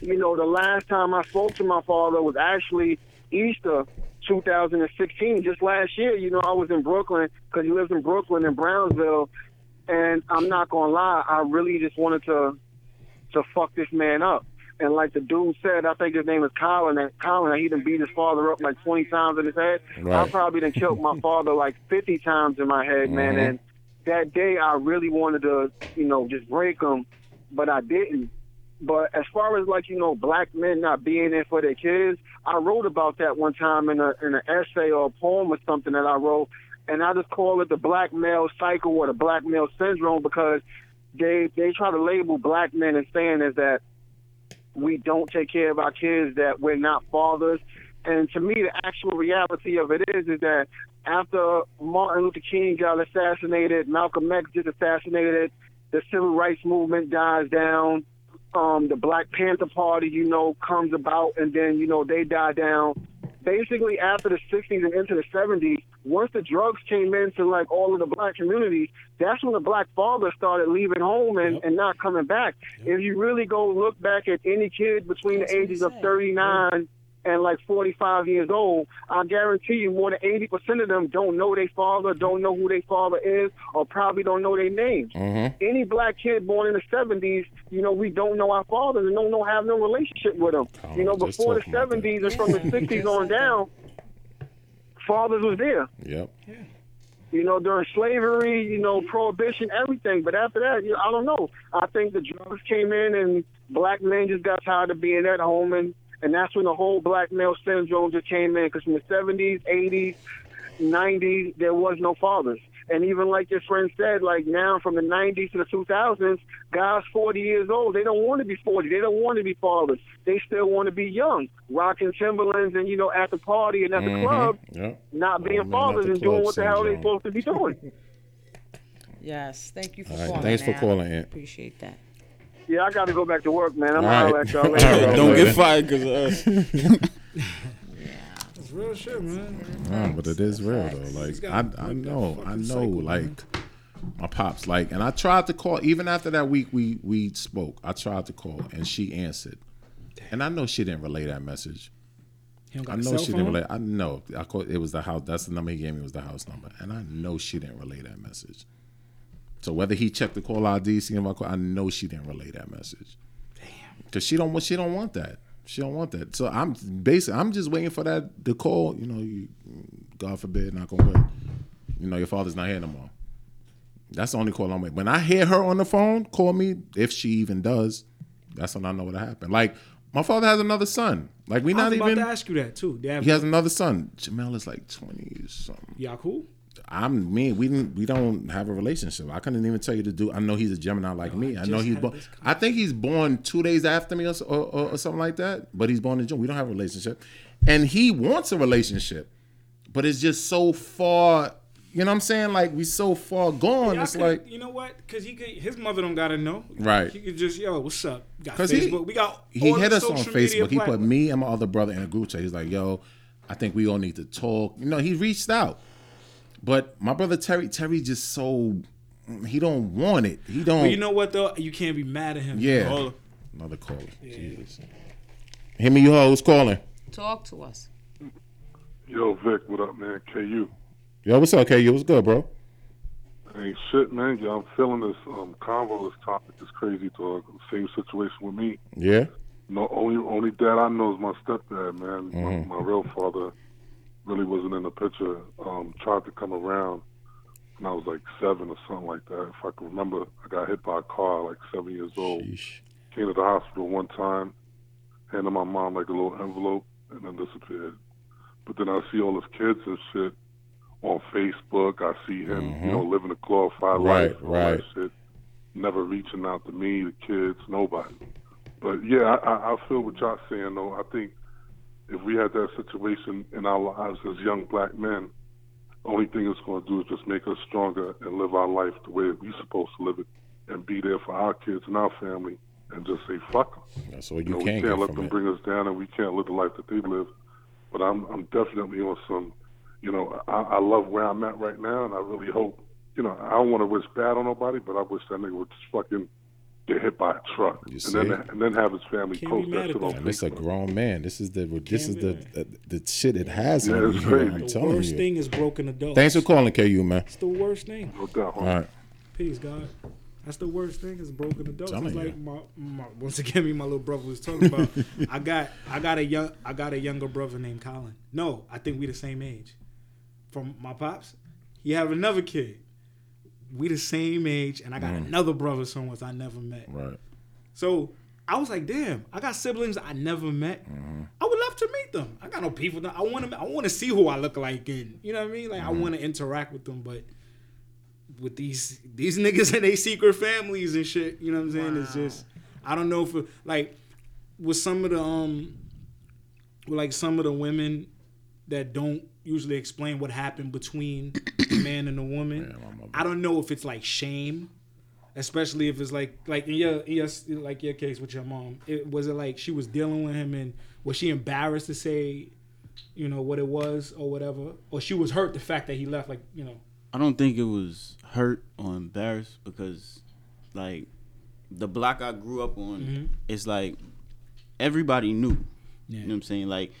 you know, the last time I spoke to my father was actually Easter 2016, just last year. You know, I was in Brooklyn because he lives in Brooklyn and Brownsville. And I'm not going to lie, I really just wanted to to fuck this man up. And like the dude said, I think his name is Colin, and Colin, he done beat his father up like 20 times in his head. I Right. probably done killed my father like 50 times in my head, man. Mhm. And that day I really wanted to, you know, just break him, but I didn't. But as far as like you know, black men not being there for their kids, I wrote about that one time in a in an essay or a poem or something that I wrote, and I just call it the black male cycle or the black male syndrome because they they try to label black men as saying is that we don't take care of our kids, that we're not fathers. And to me, the actual reality of it is, is that after Martin Luther King got assassinated, Malcolm X just assassinated, the civil rights movement dies down, um, the Black Panther Party, you know, comes about, and then, you know, they die down. Basically, after the 60s and into the 70s, once the drugs came into, like, all of the black communities, that's when the black fathers started leaving home and, Yep. and not coming back. If you really go look back at any kid between That's the ages of said. 39 and like 45 years old, I guarantee you more than 80% of them don't know their father, don't know who their father is, or probably don't know their names. Mhm. Any black kid born in the 70s, you know, we don't know our fathers and don't know have no relationship with them. Oh, you know, before the talking about that. 70s and from the 60s on down, fathers was there. Yep. You know, during slavery, you know, prohibition, everything. But after that, you know, I don't know. I think the drugs came in and black men just got tired of being at home, and and that's when the whole black male syndrome just came in. Because from the 70s, 80s, 90s, there was no fathers. And even like your friend said, like now from the 90s to the 2000s, guys 40 years old, they don't want to be 40. They don't want to be fathers. They still want to be young, rocking Timberlands and, you know, at the party and at the Mhm. club, Yep. not being Oh, man, fathers at and doing what the hell they're supposed to be doing. Yes. Thank you for All right, calling. thanks for Al. calling, Aunt. Appreciate that. Yeah, I got to go back to work, man. I'm All out right. at y'all later. Don't get fired because of us. Yeah. It's real shit, man. No, but it is real though. Like I, I know, I know. Like my pops, like, and I tried to call even after that week we we spoke. I tried to call and she answered, and I know she didn't relay that message. He don't got I a know she didn't relay. I know. I called. It was the house. That's the number he gave me. Was the house number, and I know she didn't relay that message. So whether he checked the call ID, seeing I call, I know she didn't relay that message. Damn. Because she don't want. She don't want that. She don't want that. So I'm basically. I'm just waiting for that the call. You know, you, God forbid, not gonna wood. You know, your father's not here no more. That's the only call I'm waiting. When I hear her on the phone, call me if she even does. That's when I know what happened. Like my father has another son. Like we I not was about even. to ask you that too. They have, He has another son. Jamel is like twenty something. y'all cool? I'm me. We didn't. We don't have a relationship. I couldn't even tell you to do. I know he's a Gemini like me. Oh, I know he's born. I think he's born two days after me or, or, or, something like that. But he's born in June. We don't have a relationship, and he wants a relationship, but it's just so far. You know what I'm saying? Like we so far gone. Y'all it's could- like you know what? Because he could, his mother don't gotta know. Right. He could just yo, what's up? Got 'Cause he- we got he hit us on Facebook. He put me and my other brother in a group chat. He's like, "Yo, I think we all need to talk." You know, he reached out, but my brother Terry, Terry just so he don't want it. He don't. But you know what though? You can't be mad at him. Yeah. All- Another caller. Jesus. Hear me, you hoes calling. Talk to us. Yo, Vic, what up, man? KU. Yo, what's up, KU? What's good, bro? Hey, shit, man. Yeah, I'm feeling this um convo, this topic is crazy talk. Same situation with me. Yeah. No, only only dad I know is my stepdad, man. Mhm. My, my real father really wasn't in the picture. Um, tried to come around when I was like seven or something like that. If I can remember, I got hit by a car like seven years old. Sheesh. Came to the hospital one time, handed my mom like a little envelope, and then disappeared. But then I see all his kids and shit on Facebook. I see him, you know, living a glorified Mm-hmm. Right, life, right. shit. Never reaching out to me, the kids, nobody. But yeah, I, I I feel what y'all saying though. I think if we had that situation in our lives as young black men, only thing it's going to do is just make us stronger and live our life the way we're supposed to live it, and be there for our kids and our family, and just say fuck them. That's all you You know, we can can't get let them it. bring us down, and we can't live the life that they live. But I'm I'm definitely on some. You know, I, I love where I'm at right now, and I really hope. You know, I don't want to wish bad on nobody, but I wish that nigga would just fucking get hit by a truck, You and see? then and then have his family Can't post that mad shit at on that. And this a grown man. This is the this is be the uh, the shit it has Yeah, on you. crazy. I'm The telling worst you. thing is broken adults. Thanks for calling, KU man. It's the worst thing. No doubt. All homie. Peace, God. That's the worst thing is broken adults. Telling It's like my, my once again me my little brother was talking about. I got I got a young I got a younger brother named Colin. No, I think we the same age. From my pops, he have another kid. We the same age, and I got another brother somewhere I never met. Right. So I was like, damn, I got siblings I never met. I would love to meet them. I got no people. That, I want to. I want to see who I look like, and you know what I mean. Like I want to interact with them, but with these these niggas and they secret families and shit, you know what I'm saying? It's just I don't know if it, like with some of the um with like some of the women that don't usually explain what happened between the man and the woman. I don't know if it's like shame especially if it's like like in your, in your like your case with your mom it was it like she was dealing with him and was she embarrassed to say you know what it was or whatever or she was hurt the fact that he left like you know I don't think it was hurt or embarrassed because, like, the block I grew up on, Mhm. it's like everybody knew. Yeah. You know what I'm saying? Like,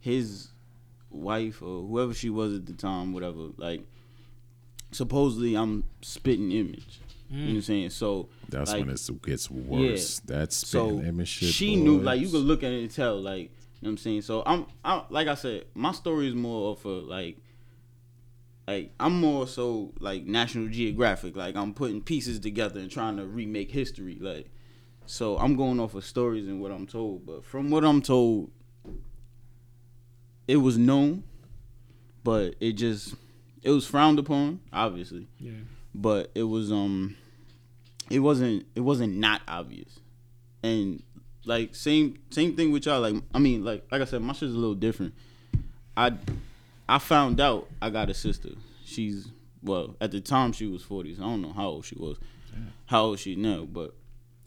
his wife or whoever she was at the time, whatever, like, supposedly I'm spitting image. You know what I'm mm. saying? So, That's like, when it gets worse. That's spitting so image shit. she knew like you could look at it and tell like you know what I'm saying. So I'm I like I said, my story is more of a like like I'm more so like National Geographic. Like I'm putting pieces together and trying to remake history. Like so I'm going off of stories and what I'm told. But from what I'm told, it was known, but it just it was frowned upon, obviously. yeah But it was um it wasn't it wasn't not obvious. And like same same thing with y'all. Like I mean, like like I said, my shit's a little different. I I found out I got a sister. She's well, at the time she was forty. So I don't know how old she was. How old she now, but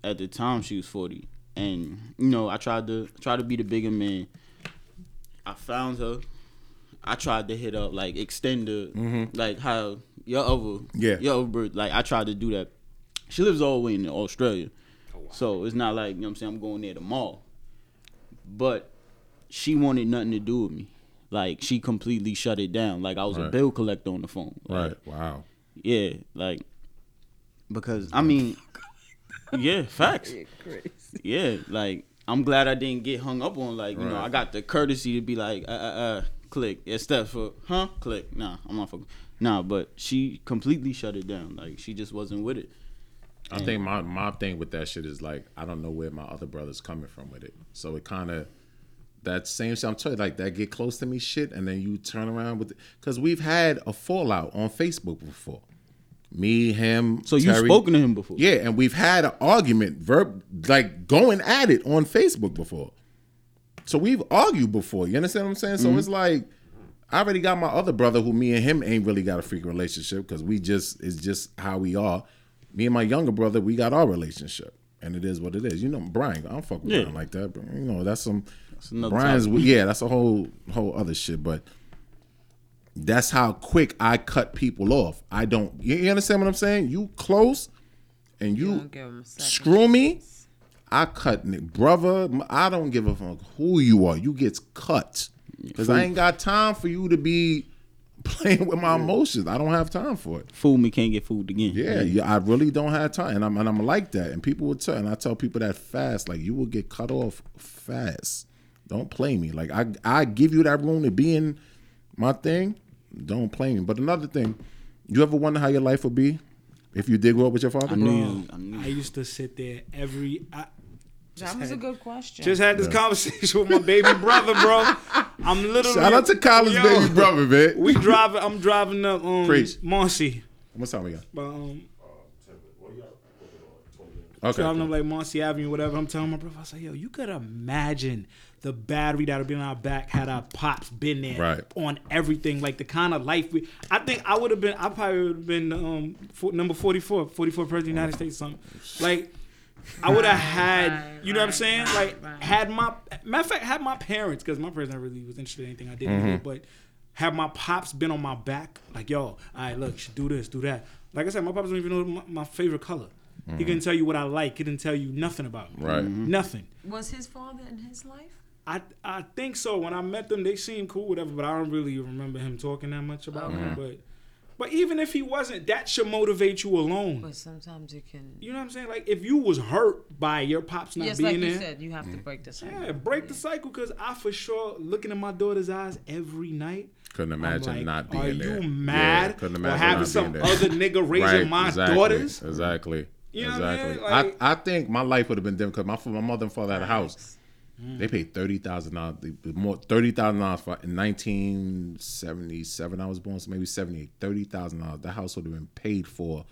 at the time she was forty. And you know, I tried to try to be the bigger man. I found her. I tried to hit up like extend the mm-hmm. like how your other Yeah. your other bird like I tried to do that. She lives all the way in Australia. Oh, so it's not like, you know what I'm saying, I'm going there tomorrow. But she wanted nothing to do with me. Like she completely shut it down. Like I was a bill collector on the phone. Like, Right. Wow. Yeah, like because I mean Yeah, facts. Yeah, like I'm glad I didn't get hung up on like, you know, I got the courtesy to be like, uh uh uh click. Yeah, steps for huh? Click. Nah, I'm not fucking Nah, but she completely shut it down. Like she just wasn't with it. I think my my thing with that shit is like I don't know where my other brother's coming from with it. So it kind of that same shit. I'm telling you, like that get close to me shit, and then you turn around with because we've had a fallout on Facebook before. Me, him. So you've Terry. spoken to him before. Yeah, and we've had an argument, verb like going at it on Facebook before. So we've argued before. You understand what I'm saying? So mm-hmm. it's like I already got my other brother who me and him ain't really got a freaking relationship because we just it's just how we are. Me and my younger brother, we got our relationship. And it is what it is. You know, Brian, I don't fuck with Yeah. Brian like that. But, you know, that's some another Brian's topic. yeah, that's a whole whole other shit. But that's how quick I cut people off. I don't you, you understand what I'm saying? You close and you, don't give 'em a second screw me, I cut ni- brother. I don't give a fuck who you are. You gets cut because I ain't got time for you to be playing with my emotions. I don't have time for it. Fool me can't get fooled again. Yeah, yeah, I really don't have time, and I'm and I'm like that. And people will tell, and I tell people that fast, like you will get cut off fast. Don't play me. Like I I give you that room to be in my thing. Don't play me. But another thing, you ever wonder how your life would be if you did grow up with your father? I knew you. I knew I used to sit there every I, That was a good question. Just had this conversation with my baby brother, bro. I'm literally Shout out to Kyle's Yo, baby brother, man. We driving. I'm driving up um Preach. Marcy. What's time we got? But, um, Okay. driving up like Marcy Avenue, whatever. I'm telling my brother, I said, yo, you could imagine the battery that would be on our back had our pops been there Right. on everything, like the kind of life we. I think I would have been. I probably would have been um for, number 44, 44 president of the United States, something like. I would have had, you know what I'm saying? Like, had my matter of fact, had my parents, because my parents never really was interested in anything I did, Mhm. but have my pops been on my back, like, yo, all right, look, should do this, do that. Like I said, my pops don't even know my, my favorite color. He Mhm. couldn't tell you what I like. He didn't tell you nothing about me. Right. Mm-hmm. Mhm. Nothing. Was his father in his life? I I think so. When I met them, they seemed cool, whatever. But I don't really remember him talking that much about me. But but even if he wasn't, that should motivate you alone. But sometimes you can. You know what I'm saying? Like if you was hurt by your pops not Yes, being like you there, said, you have to break the cycle. yeah, break the cycle. Cause I for sure looking in my daughter's eyes every night. Couldn't imagine like, not being Are there. you mad? Yeah, couldn't or imagine having not some being there. other nigga raising Right, my exactly, daughters? Exactly. You what I mean? exactly. Like- I, I think my life would have been different because my, my mother and father had a house. Mm. They paid thirty thousand dollars. More thirty thousand dollars for in nineteen seventy seven. I was born, so maybe seventy eight. Thirty thousand dollars. The house would have been paid for.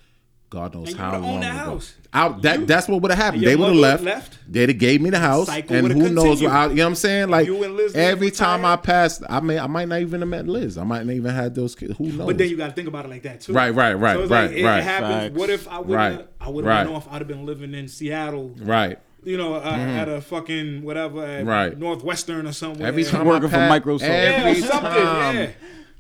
God knows And how would've long owned that ago. house. Out that that's what would have happened. They would have left. left. They'd have gave me the house, Cycle and would've who knows? What. I, you know what I'm saying? Like You and Liz every time I passed, I may I might not even have met Liz. I might not even had those kids. Who knows? But then you got to think about it like that too. Right, right, right, so it's right, like, it right. happens. Facts. What if I would Right. I would have right. been off. I'd have been living in Seattle. right. You know, uh, Mhm. at a fucking whatever, at Right. Northwestern or somewhere. Every time Working I for Microsoft. Every Yeah, something, time yeah.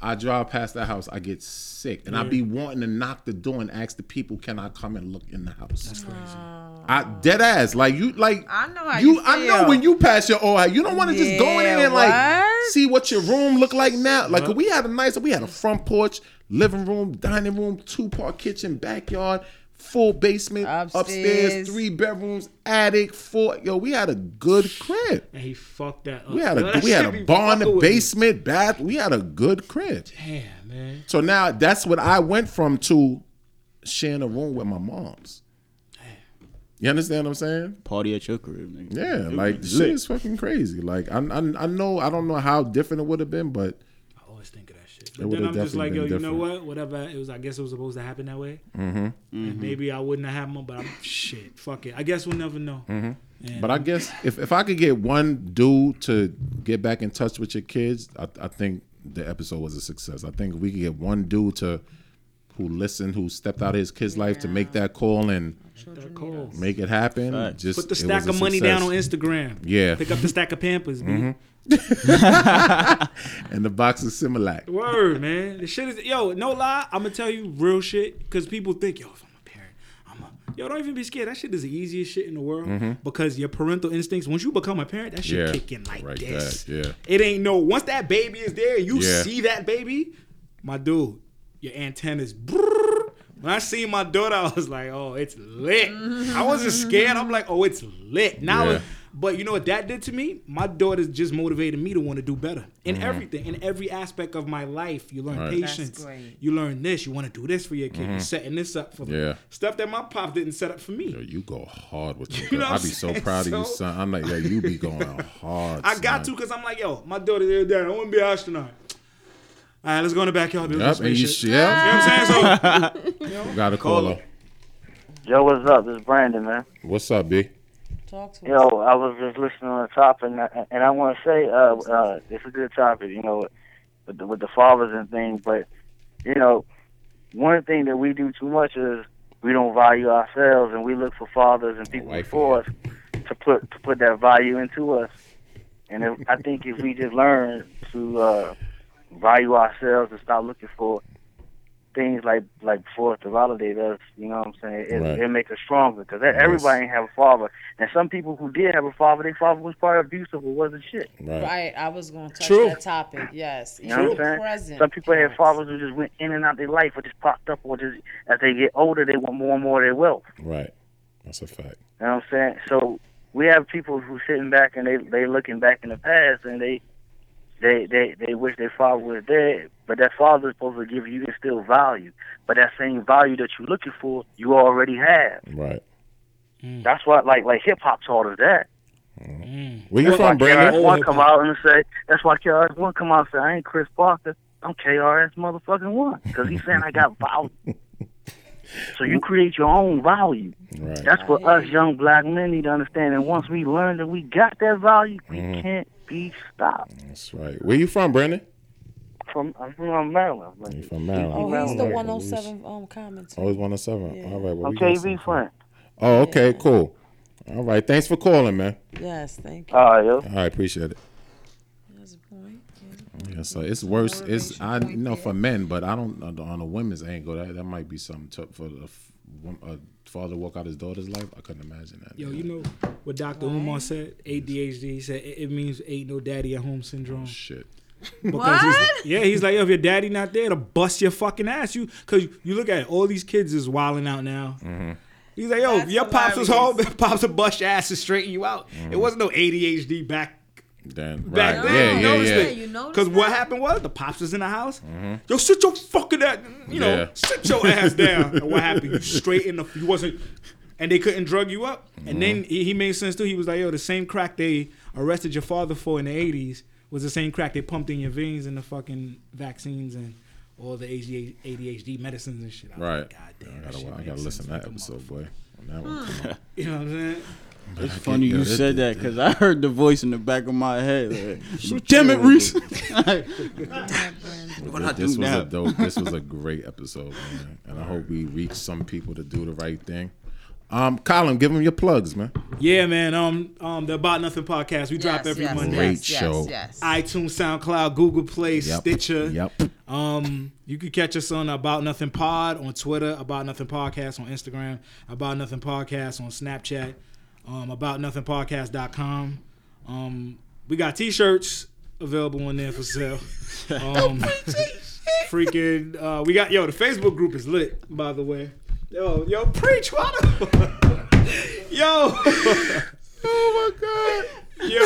I drive past that house, I get sick, and I be wanting to knock the door and ask the people, "Can I come and look in the house?" That's crazy. I dead ass like you like. I know how you. you I know when you pass your old house, you don't want to just go in there Yeah, and like see what your room look like now. Like we had a nice, we had a front porch, living room, dining room, two part kitchen, backyard. Full basement, upstairs. Upstairs. three bedrooms, attic, four. Yo, we had a good crib. And he fucked that up. We had a That we had a barn, fucking me. basement, bath. We had a good crib. Damn, man. So now that's what I went from to sharing a room with my mom's. You understand what I'm saying? Party at your crib, nigga. Yeah, It like be shit is fucking crazy. Like I, I, I know I don't know how different it would have been, but I always think of that shit. But would've then I'm just like, yo, definitely you know what? Whatever it was, I guess it was supposed to happen that way. Mm-hmm. And maybe I wouldn't have had one, but I'm shit. Fuck it. I guess we'll never know. Mm-hmm. But I guess if, if I could get one dude to get back in touch with your kids, I, I think the episode was a success. I think if we could get one dude to who listened, who stepped out of his kid's life to make that call and That call. make it happen. Facts. Just Put the stack of money success. down on Instagram. Yeah. Pick up the stack of Pampers, man. and the box of Similac. Word, man. The shit is yo. No lie, I'm gonna tell you real shit because people think yo, if I'm a parent, I'm a yo. Don't even be scared. That shit is the easiest shit in the world Mhm. because your parental instincts. Once you become a parent, that shit Yeah, kick in like right this. back, yeah. It ain't no. Once that baby is there, you Yeah. see that baby, my dude. Your antennas. brrrr. When I seen my daughter, I was like, "Oh, it's lit." I wasn't scared. I'm like, "Oh, it's lit." Now, Yeah. But you know what that did to me? My daughter's just motivated me to want to do better in Mhm. everything, in every aspect of my life. You learn Right. That's patience. great. You learn this. You want to do this for your kid. You're Mhm. setting this up for Yeah. stuff that my pop didn't set up for me. Yo, you go hard with your You know girl. what I be I'm so saying? proud of you, son. I'm like, yo, you be going hard. I got to because I'm like, yo, my daughter there, dad, I want to be an astronaut. All right, let's go in the backyard. Build Yep, some and you spaceship. yeah. You know what I'm saying? So, you know, Got a caller. Yo, what's up? This is Brandon, man. What's up, B? Talk to Yo, I was just listening on the topic, and I, and I want to say, uh, uh, it's a good topic, you know, with the, with the fathers and things. But you know, one thing that we do too much is we don't value ourselves, and we look for fathers and people before us to put to put that value into us. And if, I think if we just learn to uh, value ourselves and stop looking for things like like for us to validate us, you know what I'm saying? It, Right. it make us stronger because everybody ain't have a father, and some people who did have a father, their father was probably abusive or wasn't shit. Right. I was going to touch True. that topic. Yes. You know what I'm saying? Present. Some people had fathers who just went in and out their life or just popped up or just as they get older they want more and more of their wealth. Right. That's a fact. You know what I'm saying? So we have people who sitting back and they they looking back in the past and they they they they wish their father was dead, but that father is supposed to give you instill value. But that same value that you're looking for, you already have. Right. That's what like like hip hop taught us that. Where you That's from, Brandon? KRS One come out and say that's why KRS One come out and say I ain't Kris Parker. I'm KRS motherfucking One because he's saying I got value. So you create your own value. Right. That's what us young black men need to understand. And once we learn that we got that value, we Mhm. can't be stopped. That's right. Where you from, Brandon? From I'm from Maryland. Like, You from Maryland? Oh, he's the 107 um comment. Always 107. All right. Well, I'm we got KV friend. Oh, okay, cool. All right. Thanks for calling, man. Yes, thank you. All right, yo. All right, appreciate it. Yeah, so it's worse. It's I know for men, but I don't on a women's angle. That that might be something tough for the f- wom- a father walk out his daughter's life. I couldn't imagine that. Yo, you know what Dr. Umar said? ADHD. He said it it means ain't no daddy at home syndrome. Shit. Because he's, yeah, he's like, yo, if your daddy not there to bust your fucking ass, you because you look at it, all these kids is wilding out now. Mm-hmm. He's like, yo, if your pops was home, pops would bust your ass and straighten you out. Mm-hmm. It wasn't no ADHD back Then back right. then. Yeah, you yeah, noticed yeah. Because what happened was the pops was in the house. Mhm. Yo, sit your fucking ass, you know, Yeah. sit your ass down. And what happened? You straight in the, you wasn't, and they couldn't drug you up. And then he, he made sense too. He was like, yo, the same crack they arrested your father for in the 80s was the same crack they pumped in your veins and the fucking vaccines and all the ADHD, ADHD medicines and shit. I was Right. like, God damn, I gotta, shit I gotta listen to that like episode, boy. On that one. come on. You know what I'm saying? It's I funny you yo, this- said that because I heard the voice in the back of my head. Like, Damn it, chill, Reese! This, What I this do was now? a dope. This was a great episode, man. And I hope we reach some people to do the right thing. Um, Colin, give them your plugs, man. Yeah, man. Um, um, the About Nothing podcast. We drop every yes, Monday. Great yes, show. Yes, yes. iTunes, SoundCloud, Google Play, Yep. Stitcher. Yep. Um, you can catch us on About Nothing Pod on Twitter, About Nothing Podcast on Instagram, About Nothing Podcast on Snapchat, um, About Nothing Podcast.com. Um, we got T-shirts available on there for sale. Um, freaking, uh, we got yo. The Facebook group is lit, by the way. Yo, yo, preach, what? yo. Oh my god. Yo.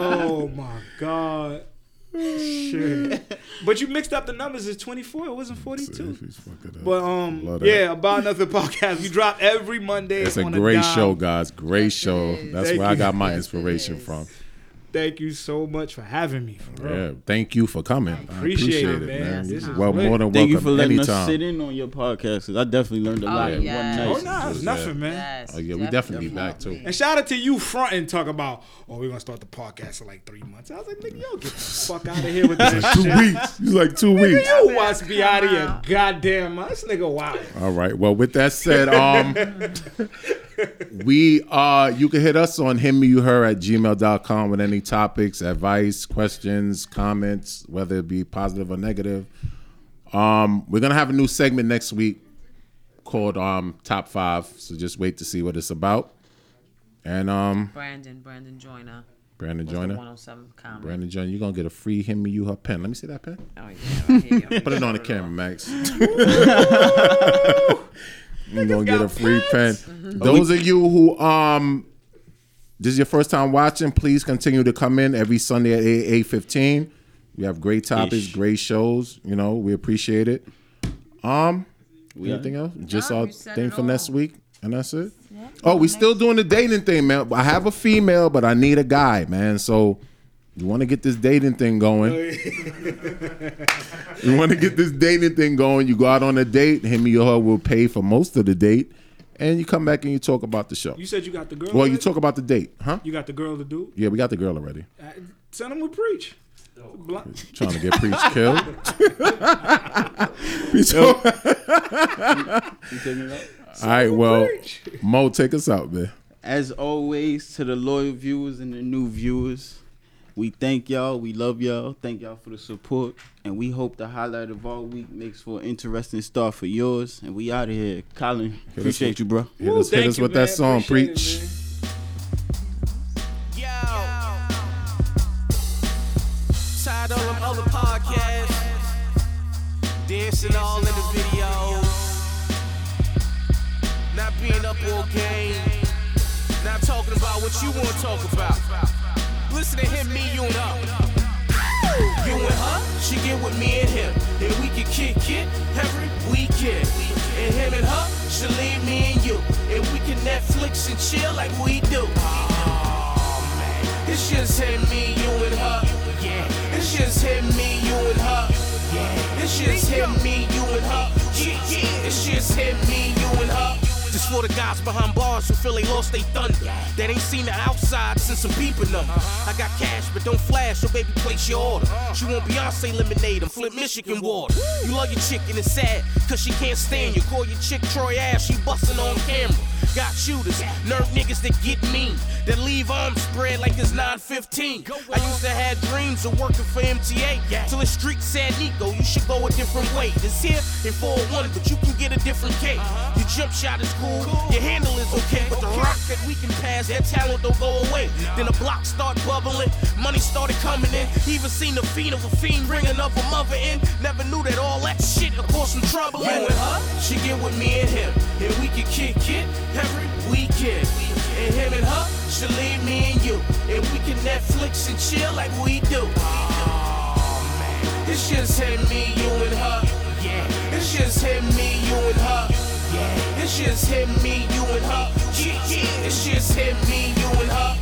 oh my god. Shit. But you mixed up the numbers. It's 24. It wasn't 42. But um, yeah, about nothing podcast. We drop every Monday. It's a on great dime. show, guys. Great show. That's Thank where I got my inspiration from. Thank you so much for having me. For real. Yeah, thank you for coming. I Appreciate it, man. This is Well, lit. more than welcome. Thank you for letting anytime. us sit in on your podcast. 'cause I definitely learned a Oh, lot in yes. one Oh, night. nah, it's nothing, man. Yes, Oh yeah, we definitely be back too. And shout out to you front and talk about, oh, we're gonna start the podcast in like three months. I was like, nigga, yo, get the fuck out of here with this that Two shit. weeks. It's like two weeks. You watch be out of your goddamn mind. This nigga wild. All right. Well, with that said, um, we are, you can hit us on him me you her at gmail.com with any topics, advice, questions, comments, whether it be positive or negative. Um, we're gonna have a new segment next week called um top five. So just wait to see what it's about. And um, Brandon, Brandon Joyner. Brandon Joyner. 107 comment. Brandon Joyner, you're gonna get a free him me you her pen. Let me see that pen. Oh, yeah, right. Put it on the camera, Max. You're gonna get a free pen. Those of you who um this is your first time watching, please continue to come in every Sunday at 8 eight fifteen. We have great topics, Ish. great shows. You know, we appreciate it. Um We anything else? Just No, our thing it for next week. And that's it. Oh, we still doing the dating thing, man. I have a female, but I need a guy, man. So you want to get this dating thing going. you want to get this dating thing going. You go out on a date. Him or her will pay for most of the date, and you come back and you talk about the show. You said you got the girl. Well, you talk about the date, huh? You got the girl to do. Yeah, we got the girl already. Uh, send him with preach. Blunt. Trying to get preach killed. We talk- All right, well, Mo, take us out, man. As always, to the loyal viewers and the new viewers, we thank y'all. We love y'all. Thank y'all for the support. And we hope the highlight of our week makes for an interesting start for yours. And we out of here. Colin, appreciate you, bro. Hit us, hit us you, with that song, Appreciate it, preach. man. Tired of them other podcasts. Dancing all in the videos. Not being up all game. Not talking about what you want to talk about. Listen to him, me, you and up. You and her, she get with me and him. And we can kick it every weekend. And him and her, she leave me and you. and we can Netflix and chill like we do. Oh man, it's just him, me, you and her. Yeah, it's just him, me, you and her. Yeah, it's just him, me, you and her. Yeah, yeah, it's just him, me, you and her. This for the guys behind bars who feel they lost they thunder. That ain't seen the outside since some beeping them. I got cash, but don't flash, so baby, place your order. She want Beyonce lemonade and flip Michigan water. You love your chicken, and it's sad, cause she can't stand you. Call your chick Troy Ash, she bustin' on camera. Got shooters, nerve niggas that get mean, that leave arms spread like it's 915. I used to have dreams of working for MTA, till the street said, Nico, you should go a different way. This here in 401, but you can get a different cake. Your jump shot is cool, your handle is okay, but the rock that we can pass, that talent don't go away. Then the block start bubbling, money started coming in. Even seen the fiend of a fiend ringing up a mother in. Never knew that all that shit would cause some trouble. You and her, she get with me and him, and we can kick it every weekend. And him and her, she leave me and you, and we can Netflix and chill like we do. Oh man, it's just him, me, you and her. Yeah, it's just him, me, you and her. It's just him, me, you and her. It's just him, me, you and